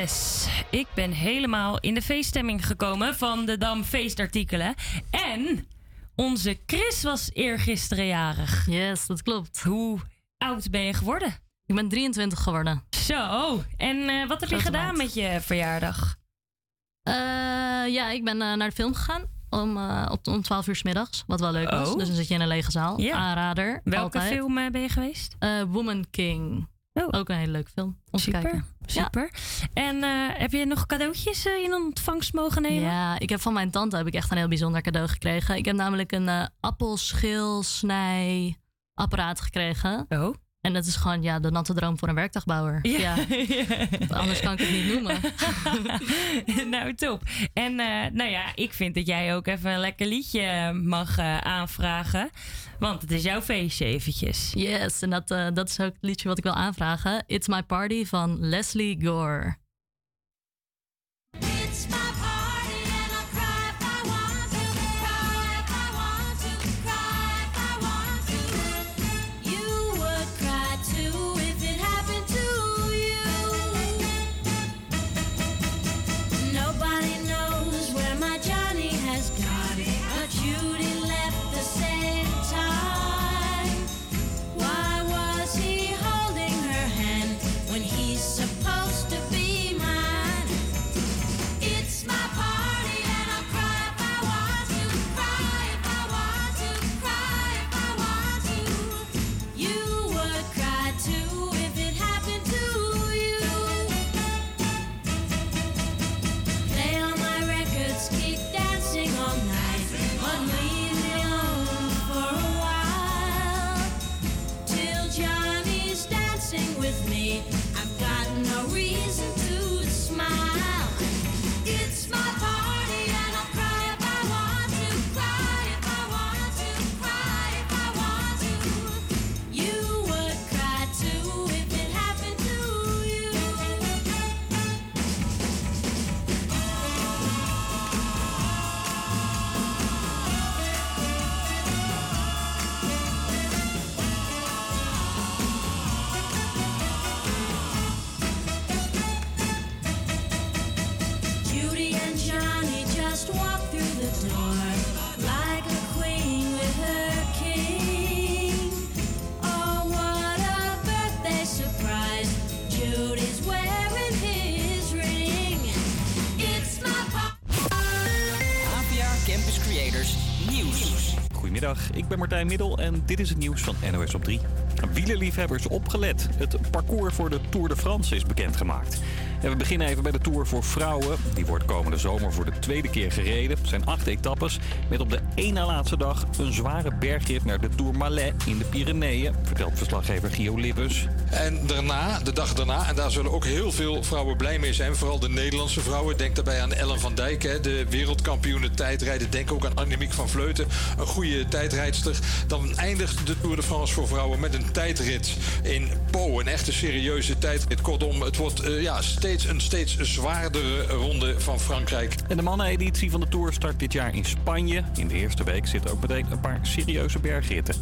Yes, ik ben helemaal in de feeststemming gekomen van de Dam feestartikelen. En onze Chris was eergisteren jarig. Yes, dat klopt. Hoe oud ben je geworden? Ik ben 23 geworden. Zo, en eh, wat heb je gedaan met je verjaardag? Eh, ja, ik ben eh, naar de film gegaan. Om, op, om 12 uur s middags. Wat wel leuk was. Oh. Dus dan zit je in een lege zaal. Ja. Aanrader. Welke altijd. film ben je geweest? Woman King. Ook een hele leuke film. Om te Super, kijken. super. En eh, heb je nog cadeautjes eh, in ontvangst mogen nemen? Ja, ik heb van mijn tante heb ik echt een heel bijzonder cadeau gekregen. Ik heb namelijk een eh appelschilsnij apparaat gekregen. Oh. En dat is gewoon ja, de natte droom voor een werktuigbouwer. Ja. Anders kan ik het niet noemen. nou, top. En eh, nou ja, ik vind dat jij ook even een lekker liedje mag eh, aanvragen. Want het is jouw feestje eventjes. Yes, en dat, eh, dat is ook het liedje wat ik wil aanvragen. It's My Party van Leslie Gore. Goedemiddag, ik ben Martijn Middel en dit is het nieuws van NOS op 3. Wielerliefhebbers opgelet. Het parcours voor de Tour de France is bekendgemaakt. En we beginnen even bij de Tour voor vrouwen. Die wordt komende zomer voor de tweede keer gereden. Het zijn acht etappes met op de één na laatste dag een zware bergrit naar de Tourmalet in de Pyreneeën, vertelt verslaggever Gio Lippus. En daarna, de dag daarna, en daar zullen ook heel veel vrouwen blij mee zijn. Vooral de Nederlandse vrouwen. Denk daarbij aan Ellen van Dijk, hè, de wereldkampioene tijdrijden. Denk ook aan Annemiek van Vleuten, een goede tijdrijdster. Dan eindigt de Tour de France voor vrouwen met een tijdrit in Po. Een echte serieuze tijdrit. Kortom, het wordt eh, ja, steeds een steeds zwaardere ronde van Frankrijk. En de manneneditie van de Tour start dit jaar in Spanje. In de eerste week zitten ook meteen een paar serieuze bergritten.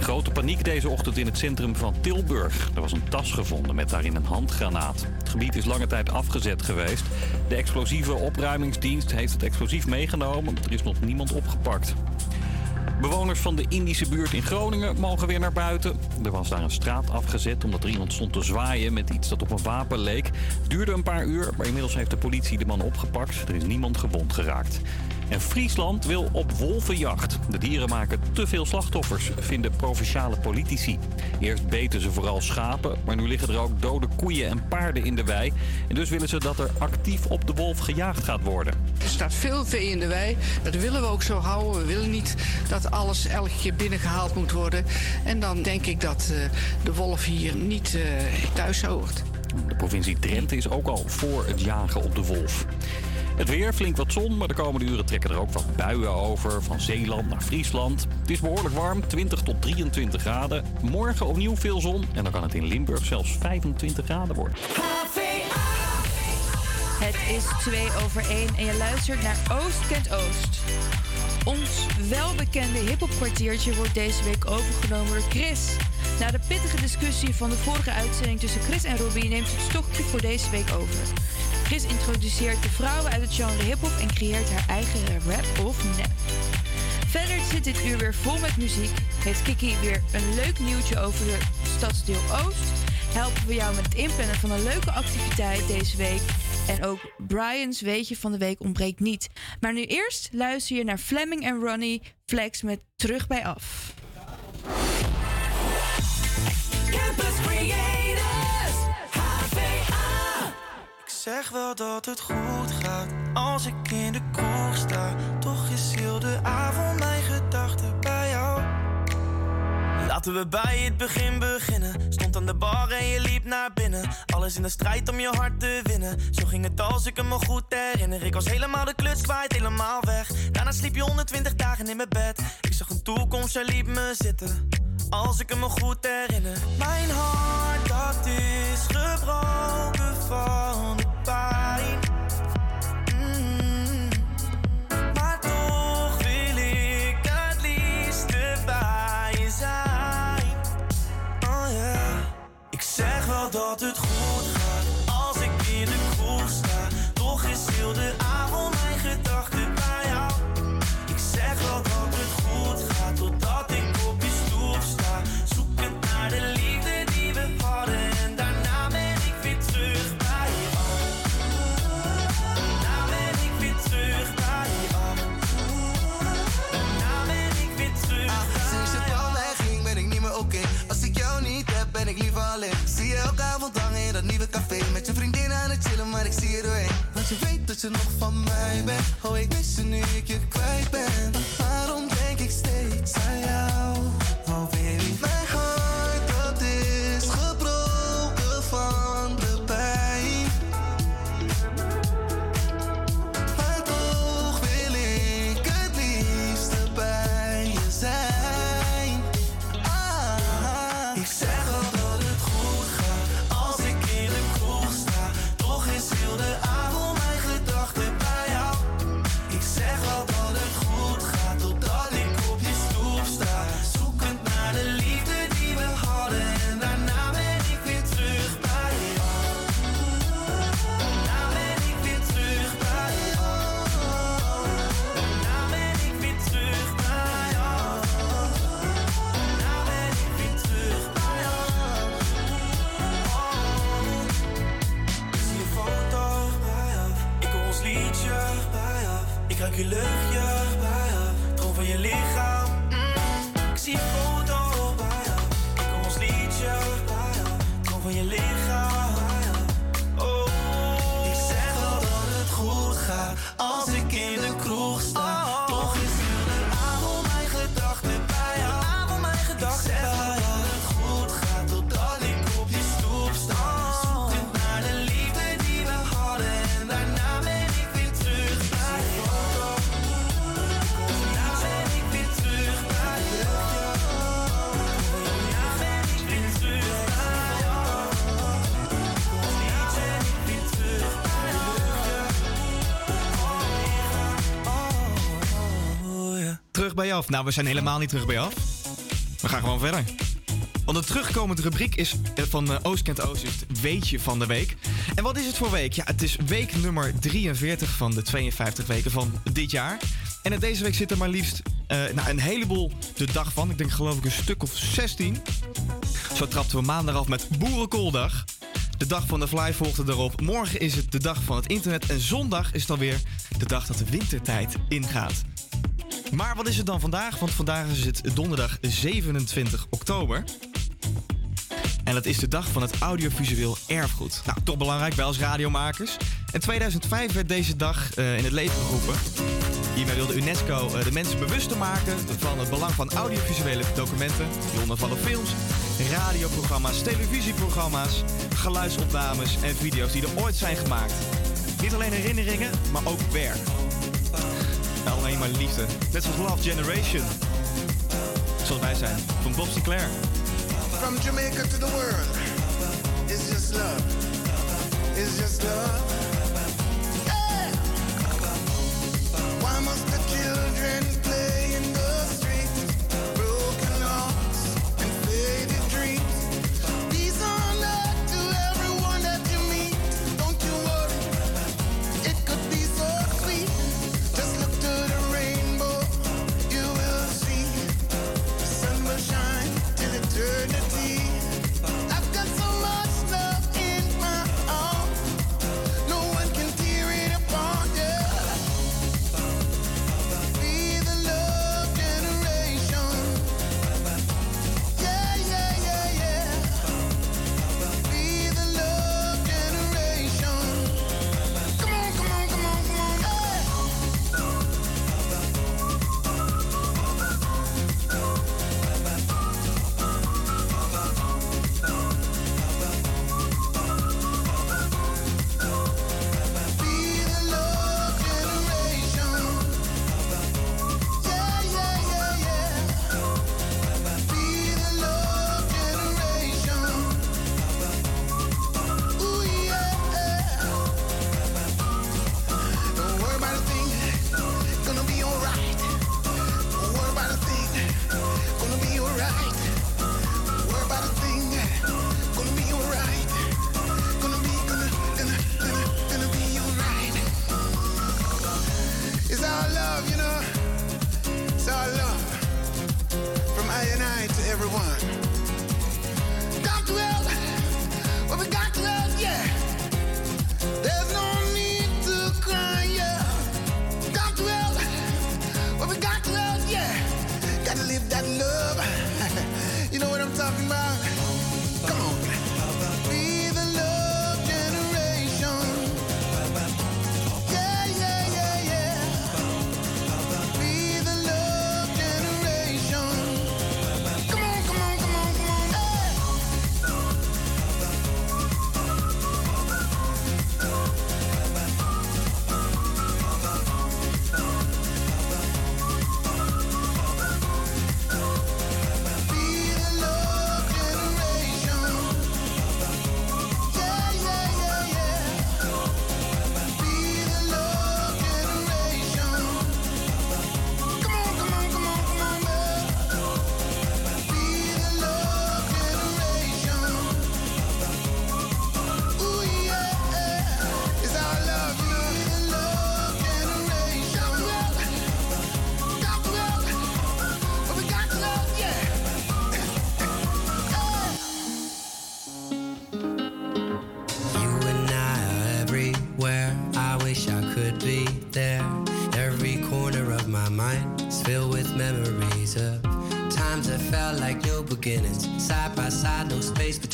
Grote paniek deze ochtend in het centrum van Tilburg. Er was een tas gevonden met daarin een handgranaat. Het gebied is lange tijd afgezet geweest. De explosieve opruimingsdienst heeft het explosief meegenomen. Er is nog niemand opgepakt. Bewoners van de Indische buurt in Groningen mogen weer naar buiten. Er was daar een straat afgezet omdat er iemand stond te zwaaien met iets dat op een wapen leek. Het duurde een paar uur, maar inmiddels heeft de politie de man opgepakt. Er is niemand gewond geraakt. En Friesland wil op wolvenjacht. De dieren maken te veel slachtoffers, vinden provinciale politici. Eerst beten ze vooral schapen, maar nu liggen er ook dode koeien en paarden in de wei. En dus willen ze dat er actief op de wolf gejaagd gaat worden. Er staat veel vee in de wei. Dat willen we ook zo houden. We willen niet dat alles elke keer binnengehaald moet worden. En dan denk ik dat eh, de wolf hier niet eh, thuis hoort. De provincie Drenthe is ook al voor het jagen op de wolf. Het weer, flink wat zon, maar de komende uren trekken er ook wat buien over. Van Zeeland naar Friesland. Het is behoorlijk warm, 20 tot 23 graden. Morgen opnieuw veel zon en dan kan het in Limburg zelfs 25 graden worden. Het is 2 over 1 en je luistert naar Oost kent Oost. Ons welbekende hiphopkwartiertje wordt deze week overgenomen door Chris. Na de pittige discussie van de vorige uitzending tussen Chris en Robbie neemt het stokje voor deze week over. Chris introduceert de vrouwen uit het genre hip-hop en creëert haar eigen rap of nep. Verder zit dit uur weer vol met muziek. Heeft Kiki weer een leuk nieuwtje over de stadsdeel Oost. Helpen we jou met het inplannen van een leuke activiteit deze week. En ook Brian's weetje van de week ontbreekt niet. Maar nu eerst luister je naar Fleming en Ronnie Flex met Terug bij Af. Campus Creators, zeg wel dat het goed gaat als ik in de kroeg sta. Toch is heel de avond mijn gedachten bij jou. Laten we bij het begin beginnen. Stond aan de bar en je liep naar binnen. Alles in de strijd om je hart te winnen. Zo ging het als ik me goed herinner. Ik was helemaal de kluts kwijt, helemaal weg. Daarna sliep je 120 dagen in mijn bed. Ik zag een toekomst, jij liep me zitten. Als ik me goed herinner. Mijn hart, dat is gebroken van Mm. Maar toch wil ik het liefste bij zijn. Oh yeah. Ik zeg wel dat het goed gaat als ik in de kroeg sta. Toch is heel je nog van mij bent Oh ik mis je nu ik je kwijt ben Nou, we zijn helemaal niet terug bij af. We gaan gewoon verder. Want de terugkomende rubriek is eh, van eh, Oost kent Oost, is het weetje van de week. En wat is het voor week? Ja, het is week nummer 43 van de 52 weken van dit jaar. En in deze week zit er maar liefst eh, nou, een heleboel de dag van. Ik denk geloof ik een stuk of 16. Zo trapten we maandag af met Boerenkooldag. De dag van de fly volgde erop. Morgen is het de dag van het internet. En zondag is dan weer de dag dat de wintertijd ingaat. Maar wat is het dan vandaag? Want vandaag is het donderdag 27 oktober. En dat is de dag van het audiovisueel erfgoed. Nou, toch belangrijk, wij als radiomakers. In 2005 werd deze dag eh, in het leven geroepen. Hiermee wilde UNESCO eh, de mensen bewust maken van het belang van audiovisuele documenten. Hieronder vallen films, radioprogramma's, televisieprogramma's, geluidsopnames en video's die er ooit zijn gemaakt. Niet alleen herinneringen, maar ook werk. Alleen maar liefde. Net zoals Love Generation. Zoals wij zijn, van Bob Sinclair. From Jamaica to the world, it's just love. It's just love.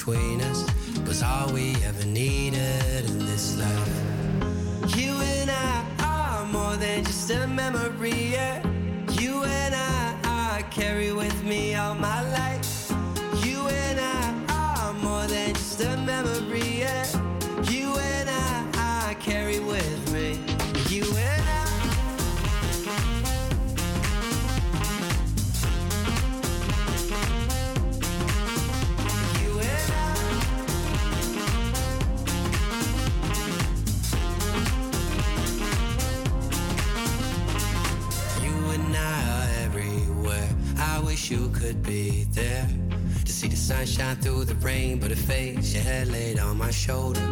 Between shoulder,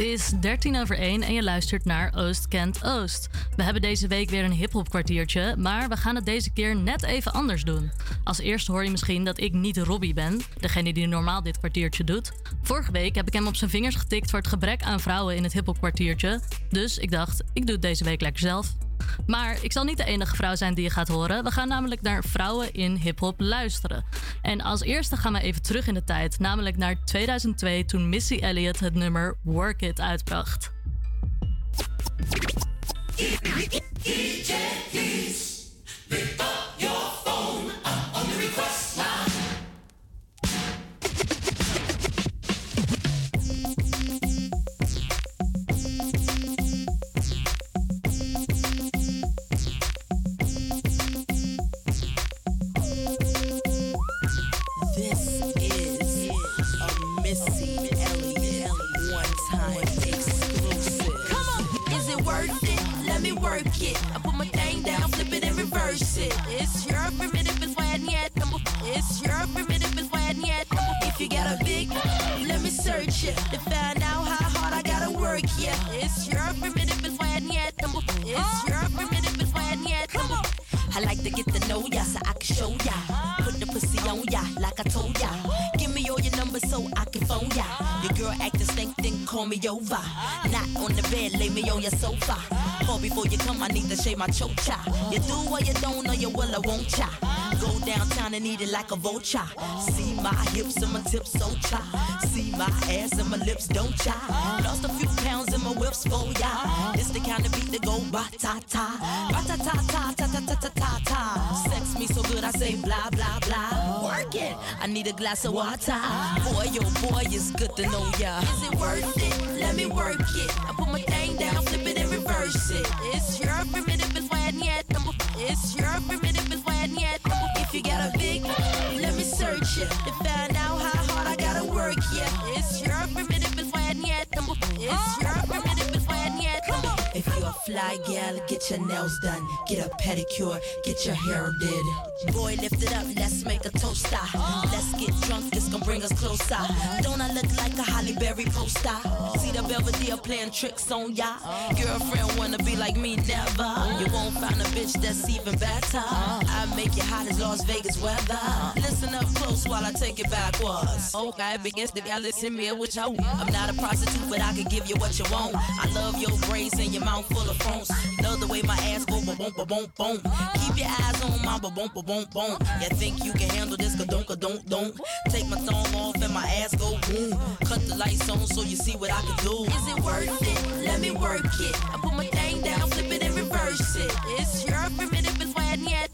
is 13 over 1 en je luistert naar Oost Kent Oost. We hebben deze week weer een hip-hop kwartiertje, maar we gaan het deze keer net even anders doen. Als eerste hoor je misschien dat ik niet Robbie ben, degene die normaal dit kwartiertje doet. Vorige week heb ik hem op zijn vingers getikt voor het gebrek aan vrouwen in het hip-hop kwartiertje. Dus ik dacht, ik doe het deze week lekker zelf. Maar ik zal niet de enige vrouw zijn die je gaat horen. We gaan namelijk naar vrouwen in hip-hop luisteren. En als eerste gaan we even terug in de tijd, namelijk naar 2002 toen Missy Elliott het nummer Work It uitbracht. To shave. You do what you don't, or you will, I won't cha. Go downtown and eat it like a vulture. See my hips and my tips so cha. See my ass and my lips don't cha. Lost a few pounds in my whips for ya. It's the kind of beat that go ba ta ta. Ba ta ta ta ta ta ta ta ta ta. Sex me so good I say blah blah blah. Work it. I need a glass of water. Boy, yo, boy, it's good to know ya. Is it worth it? Let me work it. I put my thing down, flip it shit. It's your primitive, it's why It's your primitive. Gal, get your nails done, get a pedicure, get your hair did. Boy, lift it up, let's make a toast. ah. Let's get drunk, this gon' bring us closer. Don't I look like a Holly Berry poster? See the Belvedere playing tricks on ya. Girlfriend wanna be like me, never. You won't find a bitch that's even better. I make you hot as Las Vegas weather. Listen up close while I take it backwards. Okay, begins to listen me what you want. I'm not a prostitute, but I can give you what you want. I love your braids and your mouth full of phones. Love the way my ass go boom boom boom boom. Keep your eyes on my boom boom boom boom. You think you can handle this? Ka-dunk, ka-dunk, don't. Take my thumb off and my ass go boom. Cut the lights on so you see what I can do. Is it worth it? Let me work it. I put my thing down, flip it and reverse it. It's your primitive is why yet.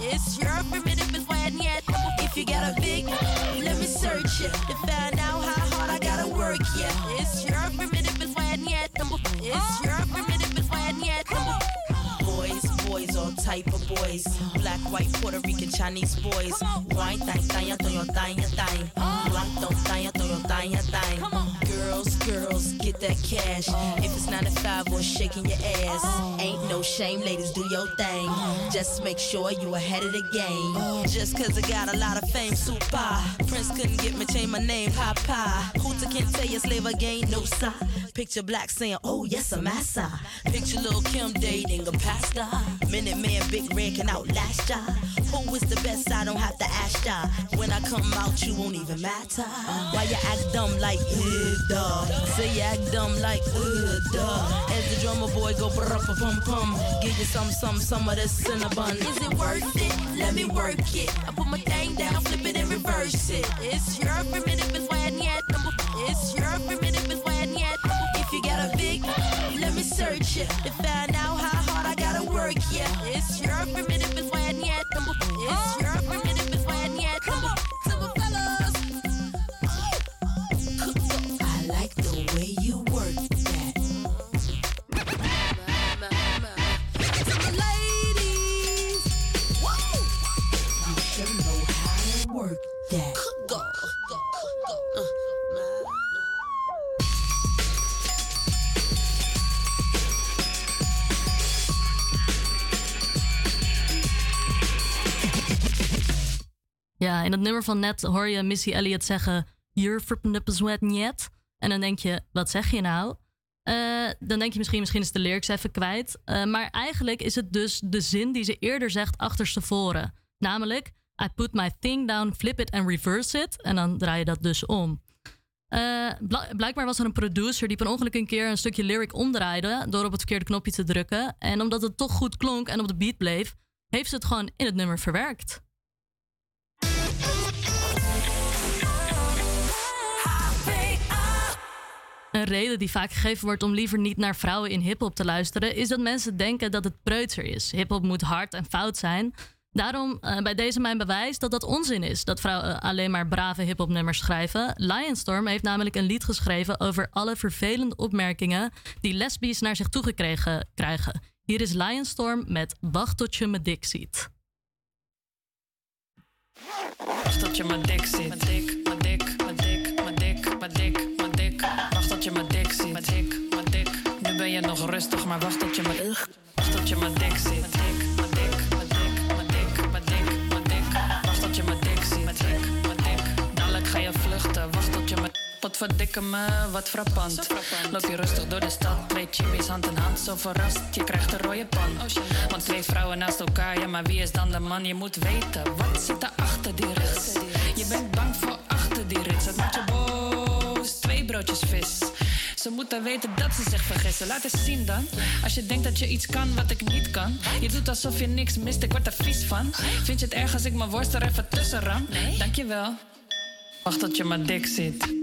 It's your primitive is why yet. If you got a big, let me search it to find out how hard I gotta work. Yeah, it's your primitive is why yet. It's your type of boys. Black, white, Puerto Rican, Chinese boys. Wine, thang, thang, thang, thang, thang. Blanc, thang, thang, thang, thang. Girls, girls, get that cash. If it's 9 to 5 or shaking your ass. Ain't no shame, ladies, do your thing. Just make sure you ahead of the game. Just cause I got a lot of fame, super. Prince couldn't get me, change my name, Papa. Hooter can tell you slave again, no sir. Picture black saying, oh yes, I'm massa. Picture little Kim dating a pastor. Minute Man, Big Red can outlast ya. Who is the best? I don't have to ask ya. When I come out, you won't even matter. Why you act dumb like, uh, duh. Say you act dumb like, uh, duh. As the drummer boy go brr pum pum. Give you some, some, some of this cinnamon. Is it worth it? Let me work it. I put my thing down, flip it and reverse it. It's your primitive is why yet. It's your primitive me to find out how hard I gotta work. Yeah, Ja, in het nummer van net hoor je Missy Elliott zeggen... You're sweat niet. En dan denk je, wat zeg je nou? Eh, dan denk je misschien, misschien is de lyrics even kwijt. Eh, maar eigenlijk is het dus de zin die ze eerder zegt achterstevoren. Namelijk, I put my thing down, flip it and reverse it. En dan draai je dat dus om. Eh, blijkbaar was er een producer die per ongeluk een keer een stukje lyric omdraaide... door op het verkeerde knopje te drukken. En omdat het toch goed klonk en op de beat bleef... heeft ze het gewoon in het nummer verwerkt. Een reden die vaak gegeven wordt om liever niet naar vrouwen in hip-hop te luisteren, is dat mensen denken dat het preutser is. Hip-hop moet hard en fout zijn. Daarom eh, bij deze mijn bewijs dat dat onzin is dat vrouwen alleen maar brave hip-hop nummers schrijven. Lionstorm heeft namelijk een lied geschreven over alle vervelende opmerkingen die lesbisch naar zich toegekregen krijgen. Hier is Lionstorm met Wacht tot je me dik ziet. Wacht tot je mijn dik ziet. Dik, dik, mijn dik, mijn dik, mijn dik, mijn dik. Je mijn dik ziet. Nu ben je nog rustig, maar wacht tot je mijn Wacht tot je mijn dik ziet. Mijn dik, mijn dik, mijn dik, dik, dik. Wacht tot je mijn dik ziet. Dik. Dadelijk ga je vluchten. Wacht tot je mijn wat verdikke me, wat frappant. Loop je rustig door de stad, twee chimmies hand in hand. Zo verrast, je krijgt een rode pan. Want twee vrouwen naast elkaar, ja, maar wie is dan de man? Je moet weten, wat zit er achter die rits? Je bent bang voor achter die rits, dat maakt je boos. Twee broodjes vis. Ze moeten weten dat ze zich vergissen. Laat eens zien dan. Als je denkt dat je iets kan wat ik niet kan. Je doet alsof je niks mist, ik word er vies van. Vind je het erg als ik mijn worst er even tussen ram? Dankjewel. Wacht tot je maar dik zit.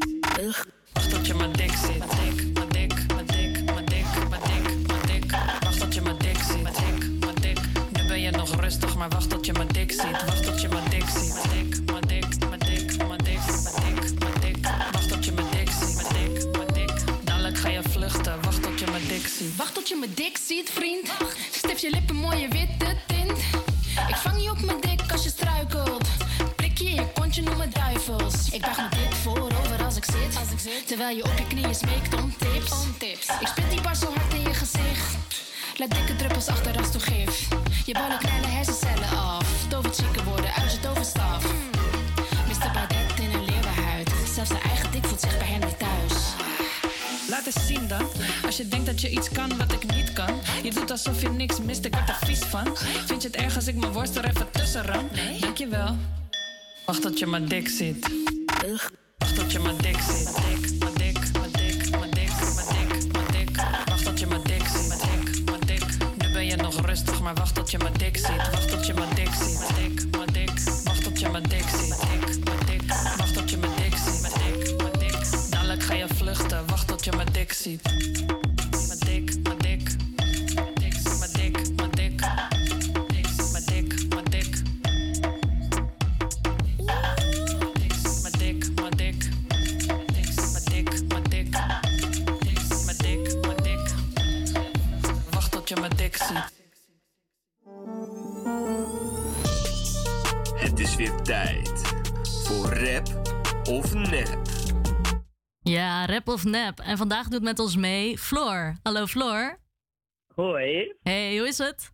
Wacht tot je maar dik zit. Mijn dik, mijn dik, mijn dik, mijn dik, mijn dik, mijn dik. Wacht tot je maar dik zit. Mijn dik, mijn dik. Nu ben je nog rustig, maar wacht tot je maar dik zit. Wacht tot je tot je me dik ziet, vriend. Stift je lippen, mooie witte tint. Ik vang je op mijn dik als je struikelt. Prik je in je kontje, noem me duivels. Ik buig me dik voorover als ik zit. Terwijl je op je knieën smeekt om tips. Ik spit die bar zo hard in je gezicht. Laat dikke druppels achter als toegif. Je ballen knallen hersencellen af. Toverchicken worden uit Laat eens zien dan. Als je denkt dat je iets kan wat ik niet kan. Je doet alsof je niks mist, ik word er vies van. Vind je het erg als ik mijn worst er even tussen ram? Dankjewel. Wacht tot je mijn dik ziet. Wacht tot je mijn dik ziet. Dik, mijn dik, mijn dik, mijn dik, mijn dik, mijn dik. Wacht tot je mijn dik ziet. Mijn dik, mijn dik. Nu ben je nog rustig, maar wacht tot je mijn dik ziet. Wacht tot je. Mijn dik dik, dik. Dik, mijn dik, dik. Mijn dik, dik. Dik, mijn dik. Dik. Wacht tot je mijn dik ziet. Het is weer tijd voor rap of nep. Ja, rap of nep. En vandaag doet met ons mee Floor. Hallo Floor. Hoi. Hey, hoe is het?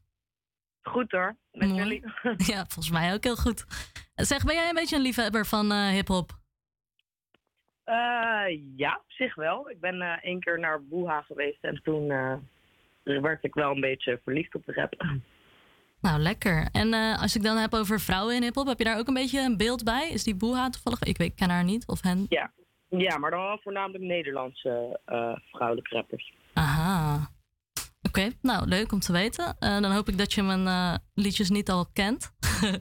Goed hoor, met Mooi. jullie. Ja, volgens mij ook heel goed. Zeg, ben jij een beetje een liefhebber van eh hip-hop? Eh, ja, op zich wel. Ik ben eh, één keer naar Boeha geweest en toen werd ik wel een beetje verliefd op de rap. Nou, lekker. En als ik dan heb over vrouwen in hip-hop, heb je daar ook een beetje een beeld bij? Is die Boeha toevallig? Ik weet, ik ken haar niet, of hen? Ja. Ja, maar dan wel voornamelijk Nederlandse eh, vrouwelijke rappers. Aha. Oké, nou leuk om te weten. Eh, dan hoop ik dat je mijn eh, liedjes niet al kent.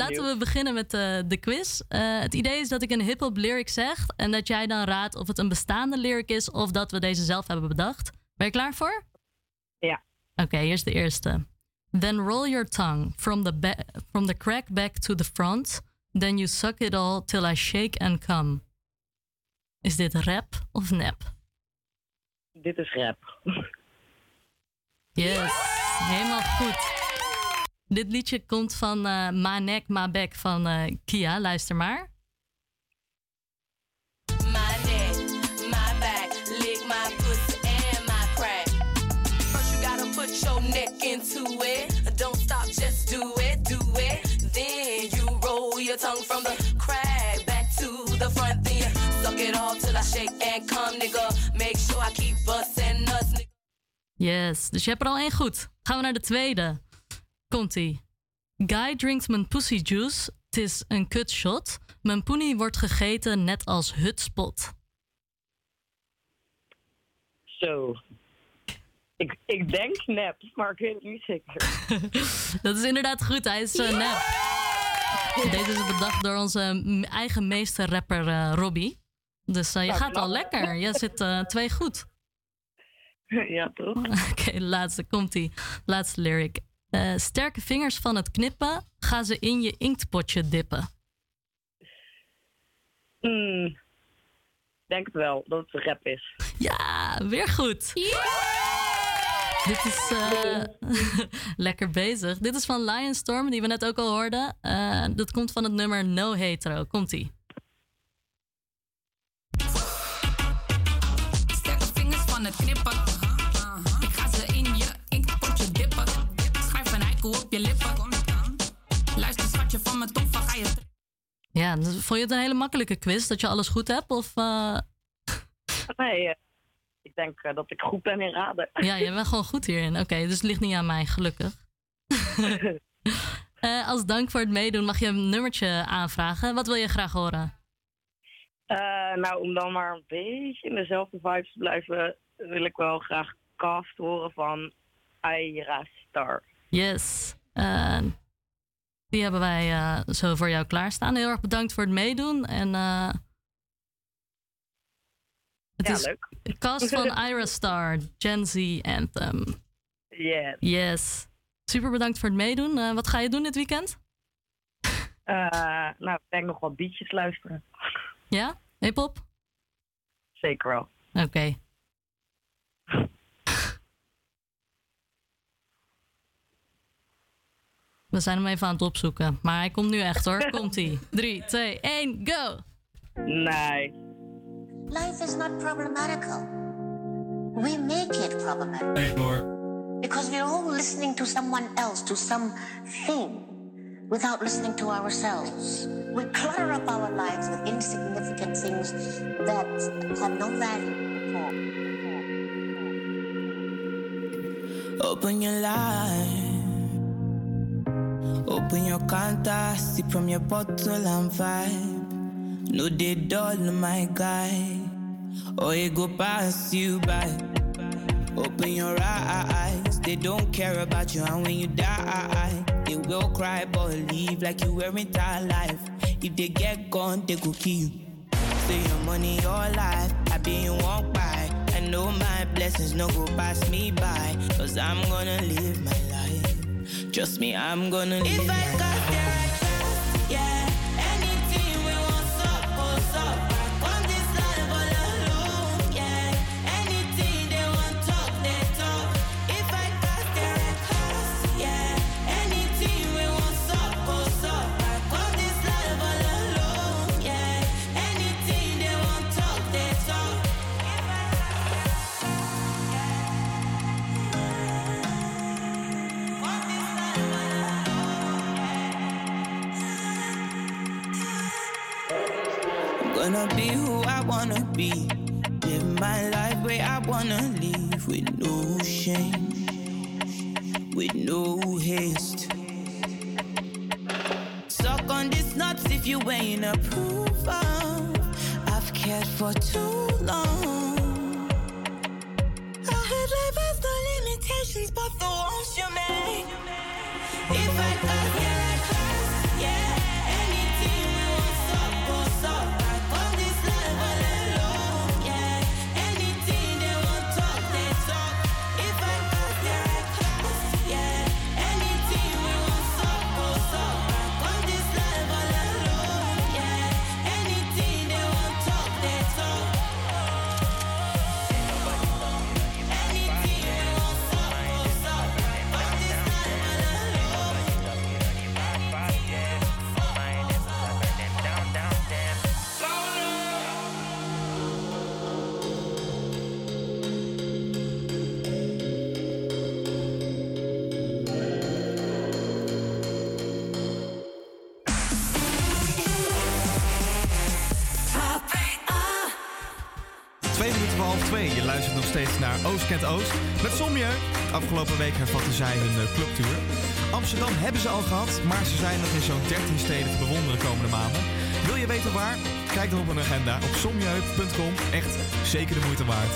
Laten we beginnen met de quiz. Het idee is dat ik een hip-hop lyric zeg en dat jij dan raadt of het een bestaande lyric is of dat we deze zelf hebben bedacht. Ben je klaar voor? Ja. Oké, hier is de eerste. Then roll your tongue from the, from the crack back to the front. Then you suck it all till I shake and come. Is dit rap of nep? Dit is rap. Yes, helemaal goed. Dit liedje komt van eh Ma Nek, Ma Bek van eh, Kia. Luister maar. It all till I shake and come, nigga. Make sure I keep busting nuts, nigga. Yes, dus je hebt er al één goed. Gaan we naar de tweede. Komt-ie. Guy drinkt mijn pussy juice. Het is een kutshot. Mijn poenie wordt gegeten net als hutspot. Zo. Ik, ik denk nep, maar ik weet het niet zeker. Dat is inderdaad goed, hij is eh, nep. Deze is bedacht door onze eigen meesterrapper eh Robbie. Dus eh, je Nou, gaat al lekker. Je zit eh, twee goed. ja, toch? Oké, laatste komt ie. Laatste lyric. Eh, sterke vingers van het knippen, ga ze in je inktpotje dippen. Hmm. Denk het wel, dat het rap is. Ja, weer goed. Dit is lekker bezig. Dit is van Lionstorm, die we net ook al hoorden. Dat komt van het nummer No Hetero. Komt-ie. Van het knippen. Ik ga ze in je inkpotje dippen. Schrijf een eikel op je lippen. Luister schatje van mijn van ga je... Ja, vond je het een hele makkelijke quiz? Dat je alles goed hebt? Of, eh, Nee, eh, ik denk eh, dat ik goed ben in raden. Ja, je bent gewoon goed hierin. Oké, dus het ligt niet aan mij, gelukkig. Eh, als dank voor het meedoen mag je een nummertje aanvragen. Wat wil je graag horen? Eh, nou, om dan maar een beetje in dezelfde vibes te blijven, wil ik wel graag cast horen van Aira Star. Yes. Die hebben wij eh, zo voor jou klaarstaan. Heel erg bedankt voor het meedoen. En eh, het Ja, is leuk. cast van Ira Star, Gen Z Anthem. Yes. Yes. Super bedankt voor het meedoen. Eh, wat ga je doen dit weekend? Nou, ik denk nog wat beatjes luisteren. Ja? Hip-hop? Zeker wel. Oké. We zijn hem even aan het opzoeken. Maar hij komt nu echt hoor. Komt hij. 3, 2, 1, go! Nee. Life is not problematical. We make it problematic. Hey Floor. Because we're all listening to someone else, to something, without listening to ourselves. We clutter up our lives with insignificant things that have no value. Open your life. Open your counter, sip from your bottle and vibe. No, they dull my guy. Or it go pass you by. Open your eyes, they don't care about you, and when you die, they will cry but leave like you weren't alive. If they get gone, they go kill you. Say your money, your life, I been walk by. I know my blessings no go pass me by, cause I'm gonna live my life. Trust me, I'm gonna live. If I got Brooklyn. Oost. Met Sommieu. Afgelopen week hervatten zij hun eh, clubtour. Amsterdam hebben ze al gehad, maar ze zijn nog in zo'n 13 steden te bewonderen de komende maanden. Wil je weten waar? Kijk dan op hun agenda op sommieu.com. Echt zeker de moeite waard.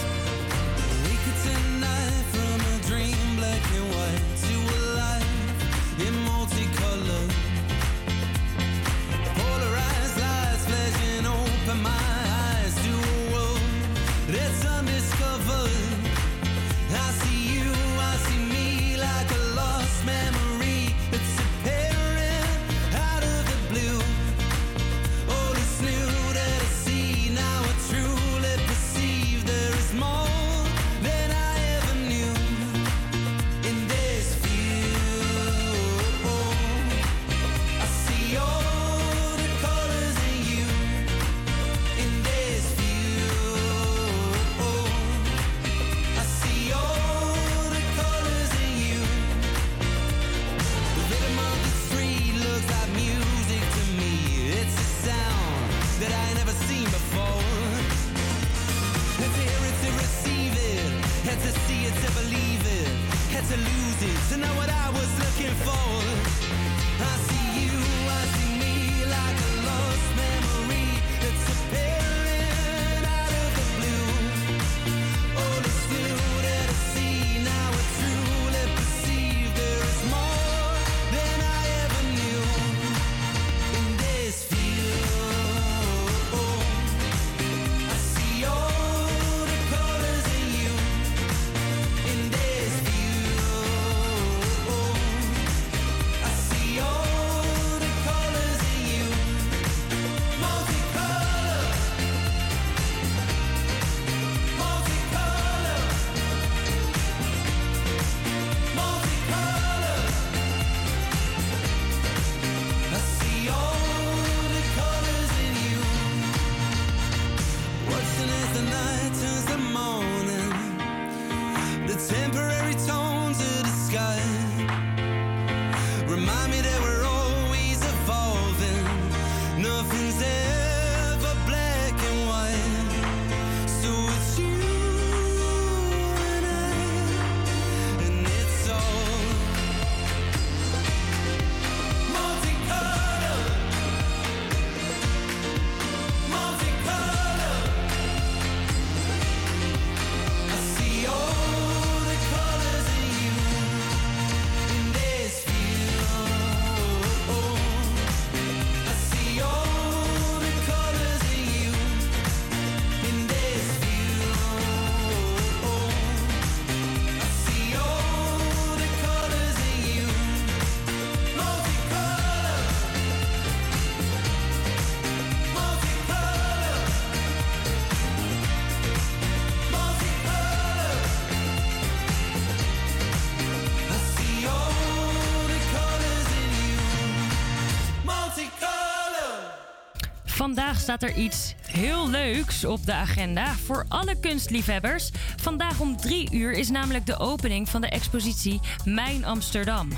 staat er iets heel leuks op de agenda voor alle kunstliefhebbers. Vandaag om drie uur is namelijk de opening van de expositie Mijn Amsterdam.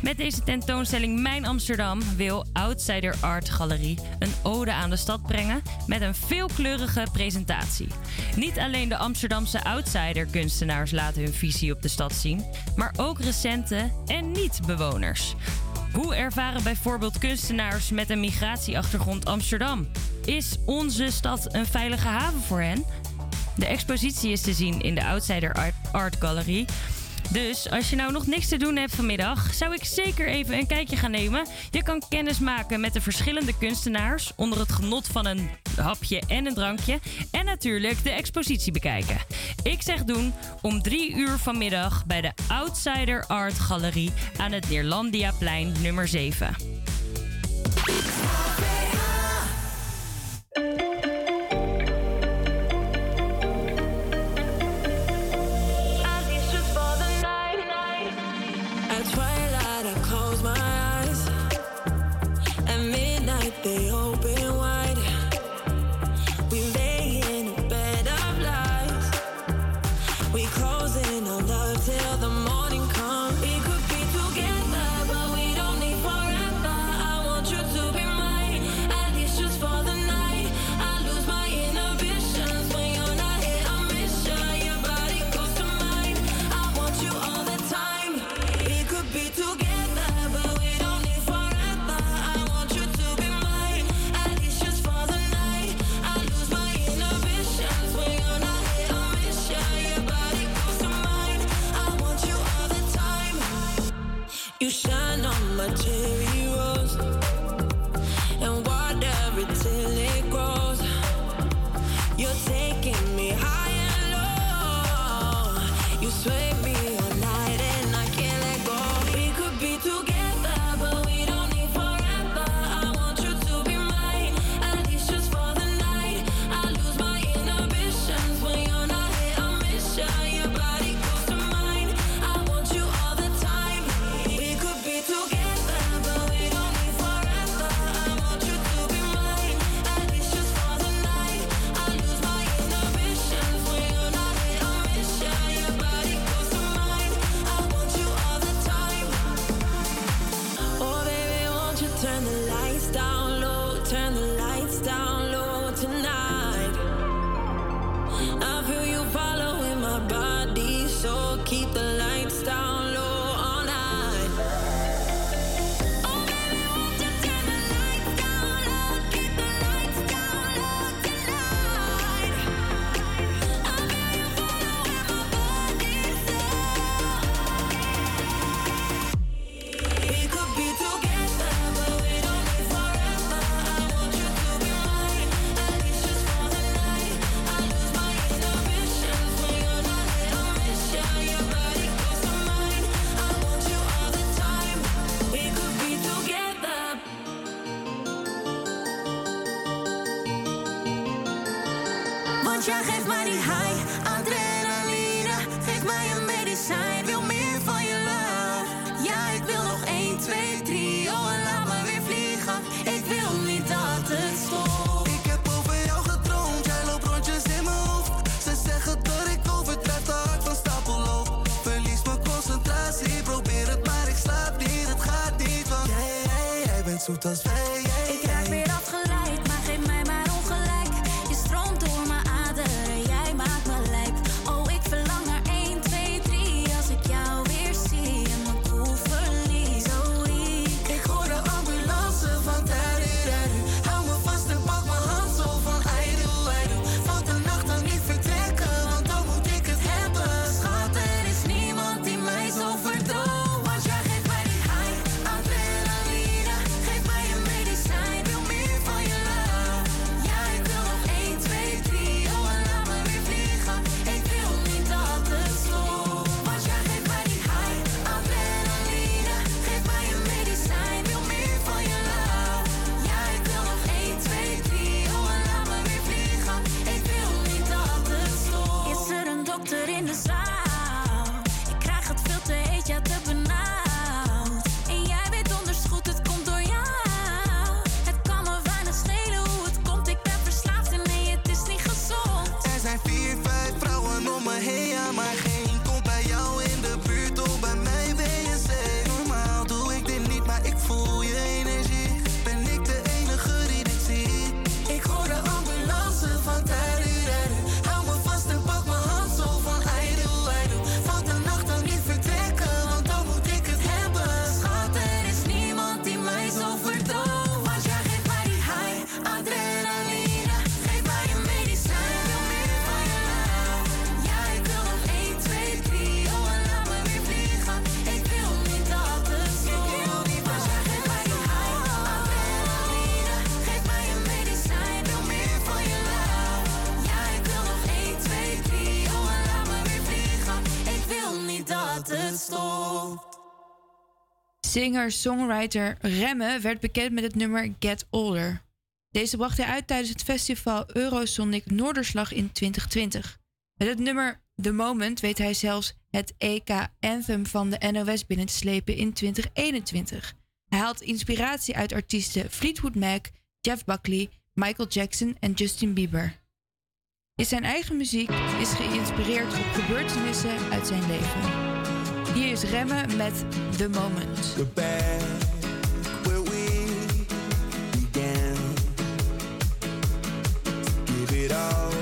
Met deze tentoonstelling Mijn Amsterdam wil Outsider Art Galerie een ode aan de stad brengen met een veelkleurige presentatie. Niet alleen de Amsterdamse outsider kunstenaars laten hun visie op de stad zien, maar ook recente en niet-bewoners. Hoe ervaren bijvoorbeeld kunstenaars met een migratieachtergrond Amsterdam? Is onze stad een veilige haven voor hen? De expositie is te zien in de Outsider Art, Gallery. Dus als je nou nog niks te doen hebt vanmiddag, zou ik zeker even een kijkje gaan nemen. Je kan kennis maken met de verschillende kunstenaars onder het genot van een hapje en een drankje. En natuurlijk de expositie bekijken. Ik zeg doen om drie uur vanmiddag bij de Outsider Art Gallery aan het Neerlandiaplein nummer 7. Singer-songwriter Remme werd bekend met het nummer Get Older. Deze bracht hij uit tijdens het festival Eurosonic Noorderslag in 2020. Met het nummer The Moment weet hij zelfs het EK-anthem van de NOS binnen te slepen in 2021. Hij haalt inspiratie uit artiesten Fleetwood Mac, Jeff Buckley, Michael Jackson en Justin Bieber. In zijn eigen muziek is geïnspireerd op gebeurtenissen uit zijn leven. Hier is Remme met The Moment. where we began. Give it all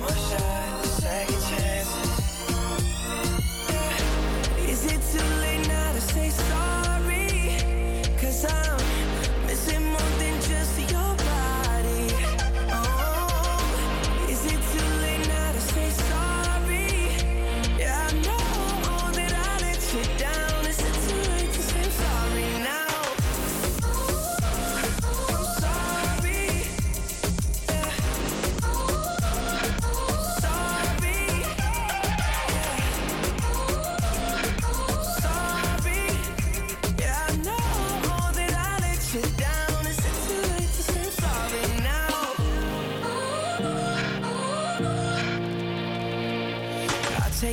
one more shot, second chance. Is it too late now to say sorry? Cause I'm missing more than just your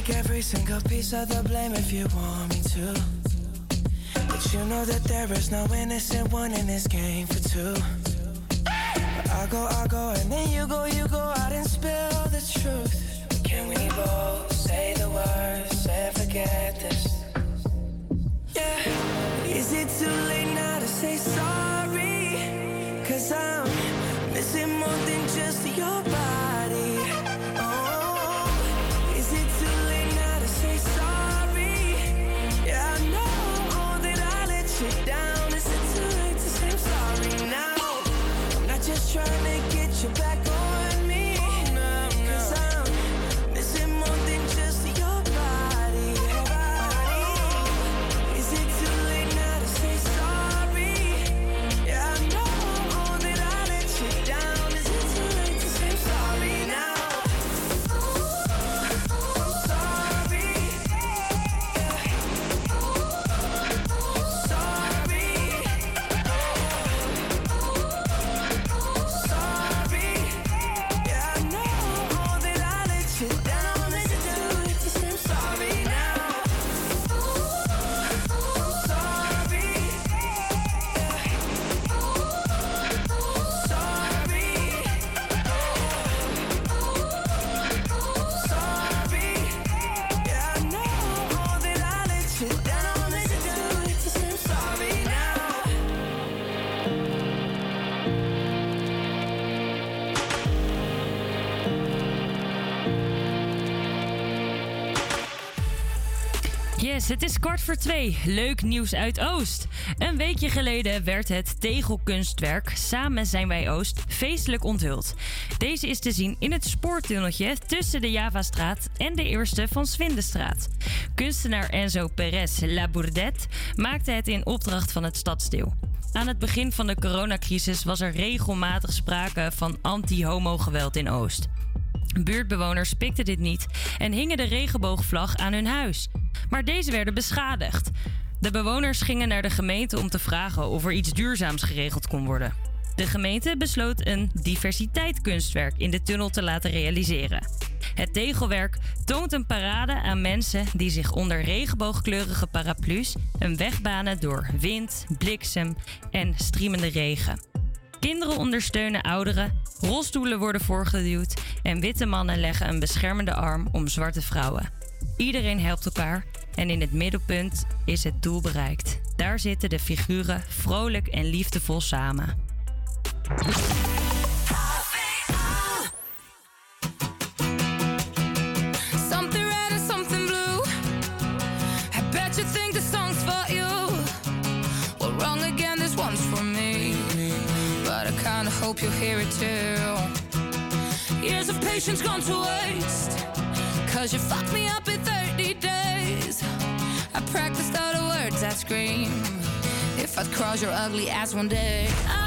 take every single piece of the blame if you want me to. But you know that there is no innocent one in this game for two. I go, I go, and then you go, you go out and spill the truth. Can we both say the words and forget this? Yeah. Is it too late now to say sorry? Kwart voor twee. Leuk nieuws uit Oost. Een weekje geleden werd het tegelkunstwerk Samen zijn wij Oost feestelijk onthuld. Deze is te zien in het spoortunneltje tussen de Javastraat en de eerste van Swindestraat. Kunstenaar Enzo Perez Labourdet maakte het in opdracht van het stadsdeel. Aan het begin van de coronacrisis was er regelmatig sprake van anti-homo-geweld in Oost. Buurtbewoners pikten dit niet en hingen de regenboogvlag aan hun huis. Maar deze werden beschadigd. De bewoners gingen naar de gemeente om te vragen of er iets duurzaams geregeld kon worden. De gemeente besloot een diversiteitskunstwerk in de tunnel te laten realiseren. Het tegelwerk toont een parade aan mensen die zich onder regenboogkleurige paraplu's een weg banen door wind, bliksem en striemende regen. Kinderen ondersteunen ouderen, rolstoelen worden voorgeduwd en witte mannen leggen een beschermende arm om zwarte vrouwen. Iedereen helpt elkaar en in het middelpunt is het doel bereikt. Daar zitten de figuren vrolijk en liefdevol samen. Hope you'll hear it too. Years of patience gone to waste. Cause you fucked me up in 30 days. I practiced all the words I scream. If I'd cross your ugly ass one day. I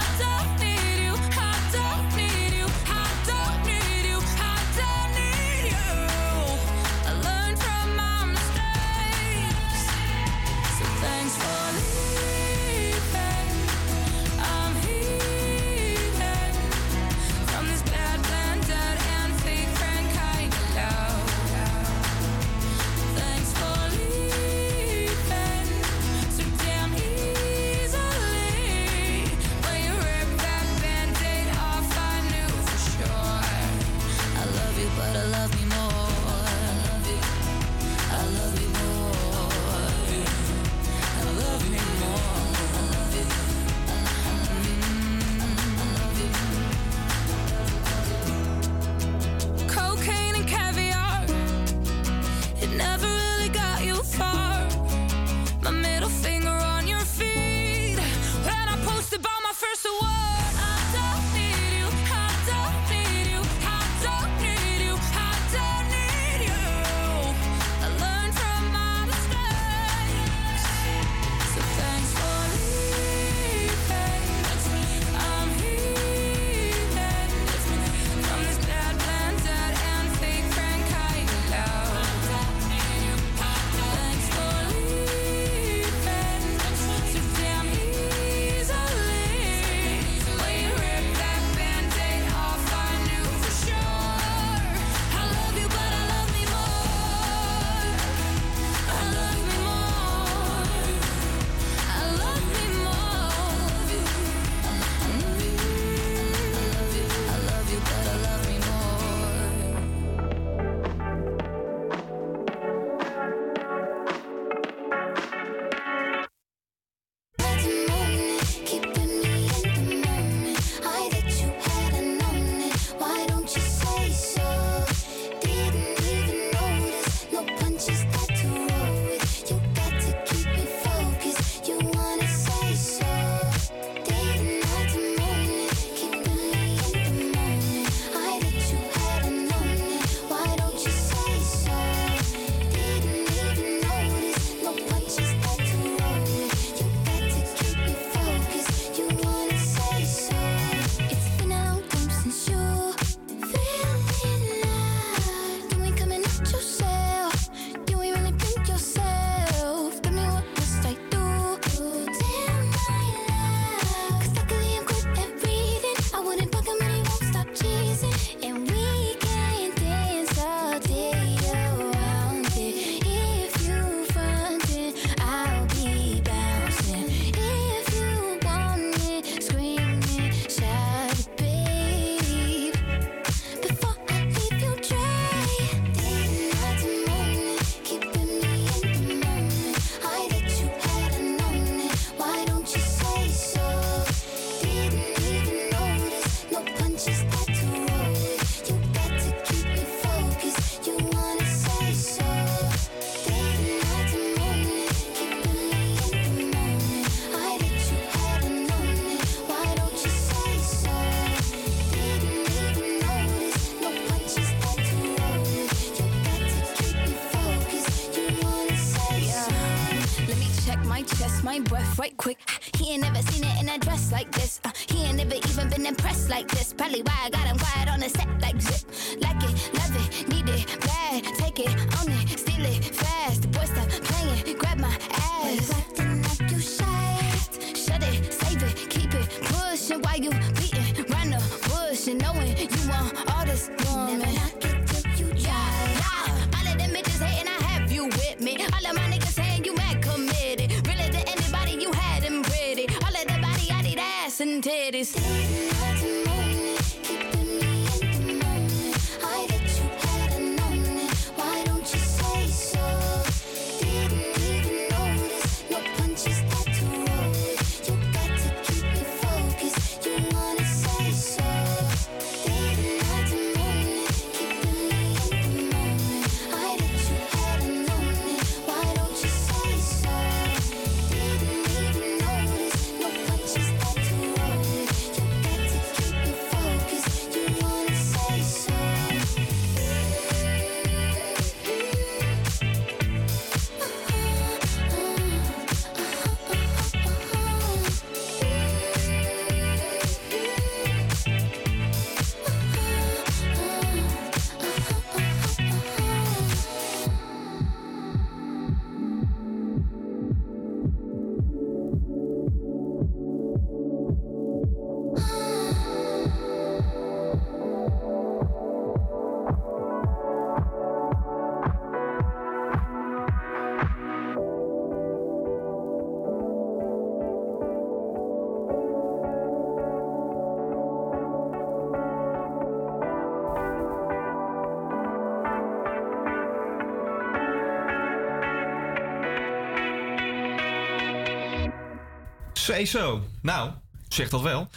Say zo. Nou, zeg dat wel.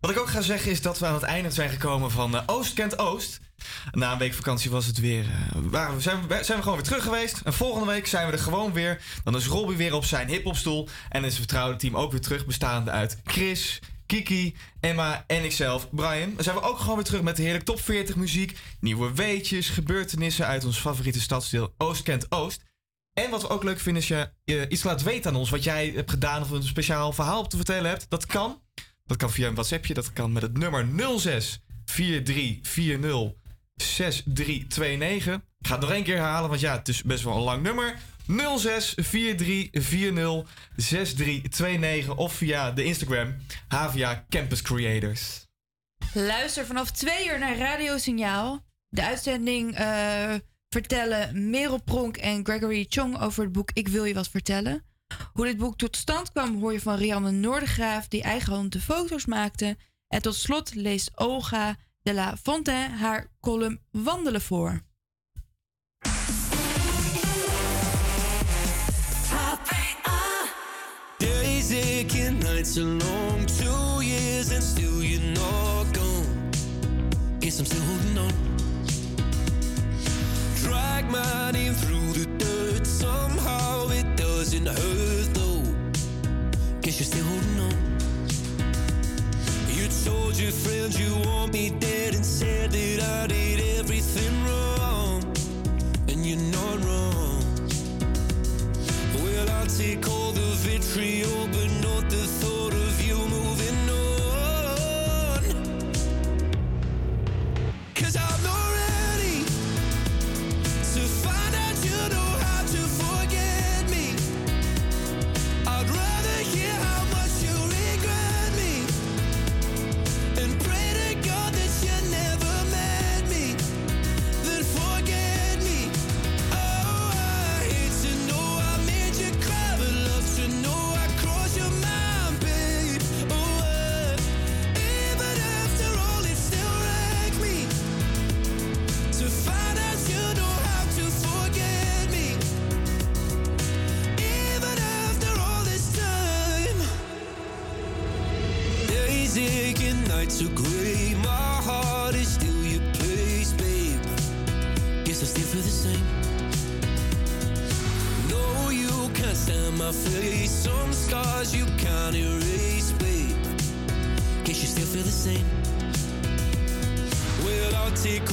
Wat ik ook ga zeggen is dat we aan het einde zijn gekomen van eh, Oost kent Oost. Na een week vakantie was het weer. zijn, we, zijn we gewoon weer terug geweest. En volgende week zijn we er gewoon weer. Dan is Robbie weer op zijn hiphopstoel. En is het vertrouwde team ook weer terug. Bestaande uit Chris, Kiki, Emma en ikzelf, Brian. Dan zijn we ook gewoon weer terug met de heerlijk top 40 muziek. Nieuwe weetjes, gebeurtenissen uit ons favoriete stadsdeel Oost kent Oost. En wat we ook leuk vinden is je je iets laat weten aan ons. Wat jij hebt gedaan of een speciaal verhaal te vertellen hebt. Dat kan. Dat kan via een WhatsAppje. Dat kan met het nummer 06 4340 6329. Ik ga het nog één keer herhalen, want ja, het is best wel een lang nummer. 06 4340 6329 of via de Instagram Havia Campus Creators. Luister vanaf twee uur naar Radio Signaal. De uitzending eh, vertellen Merel Pronk en Gregory Chong over het boek Ik wil je wat vertellen. Hoe dit boek tot stand kwam hoor je van Rianne Noordegraaf, die eigenhand de foto's maakte. En tot slot leest Olga de la Fontaine haar column Wandelen voor. Drag my name through the dirt, somehow it doesn't hurt though. Guess you're still holding on. You told your friends you want me dead and said that I did everything wrong. And you're not wrong. Well, I'll take all the vitriol, scars you can't erase, babe. Guess you still feel the same. Well, I'll take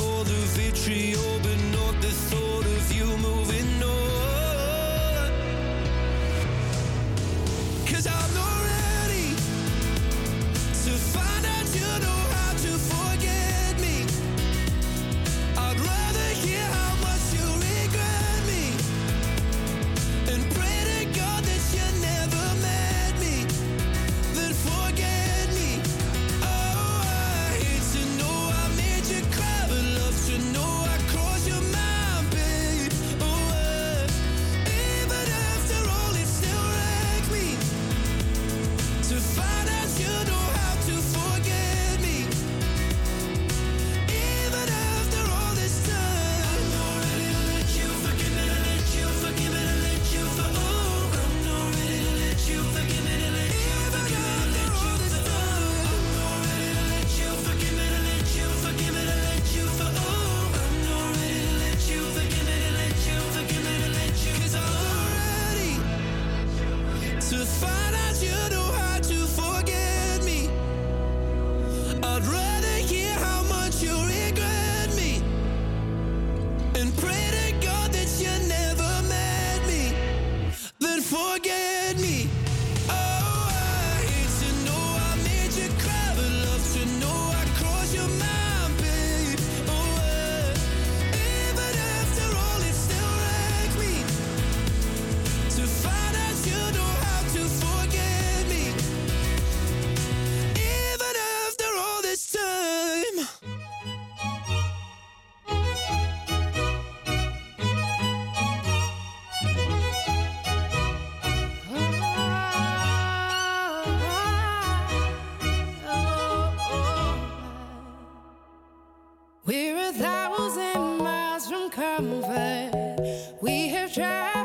thousand miles from comfort. We have tried.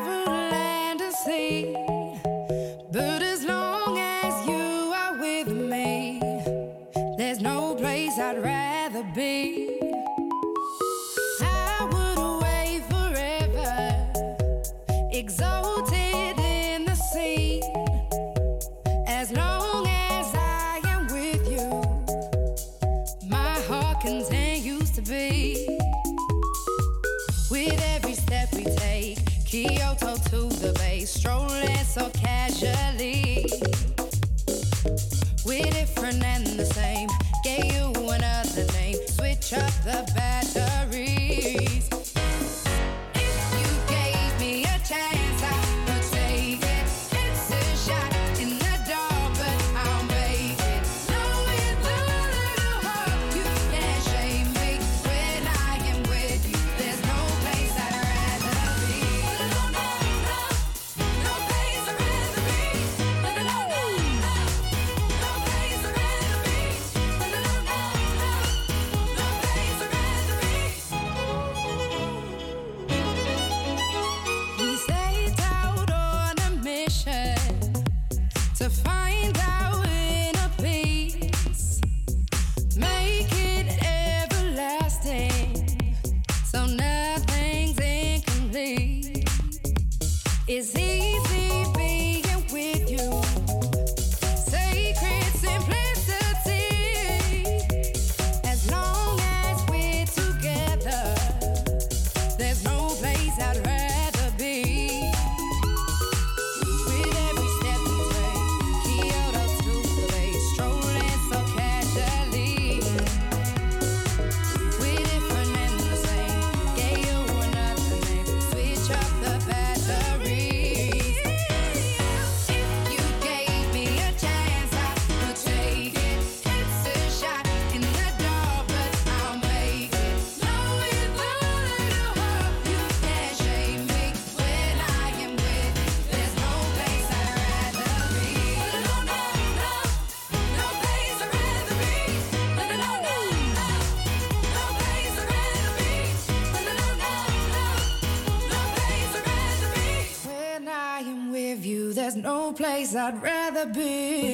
I'd rather be.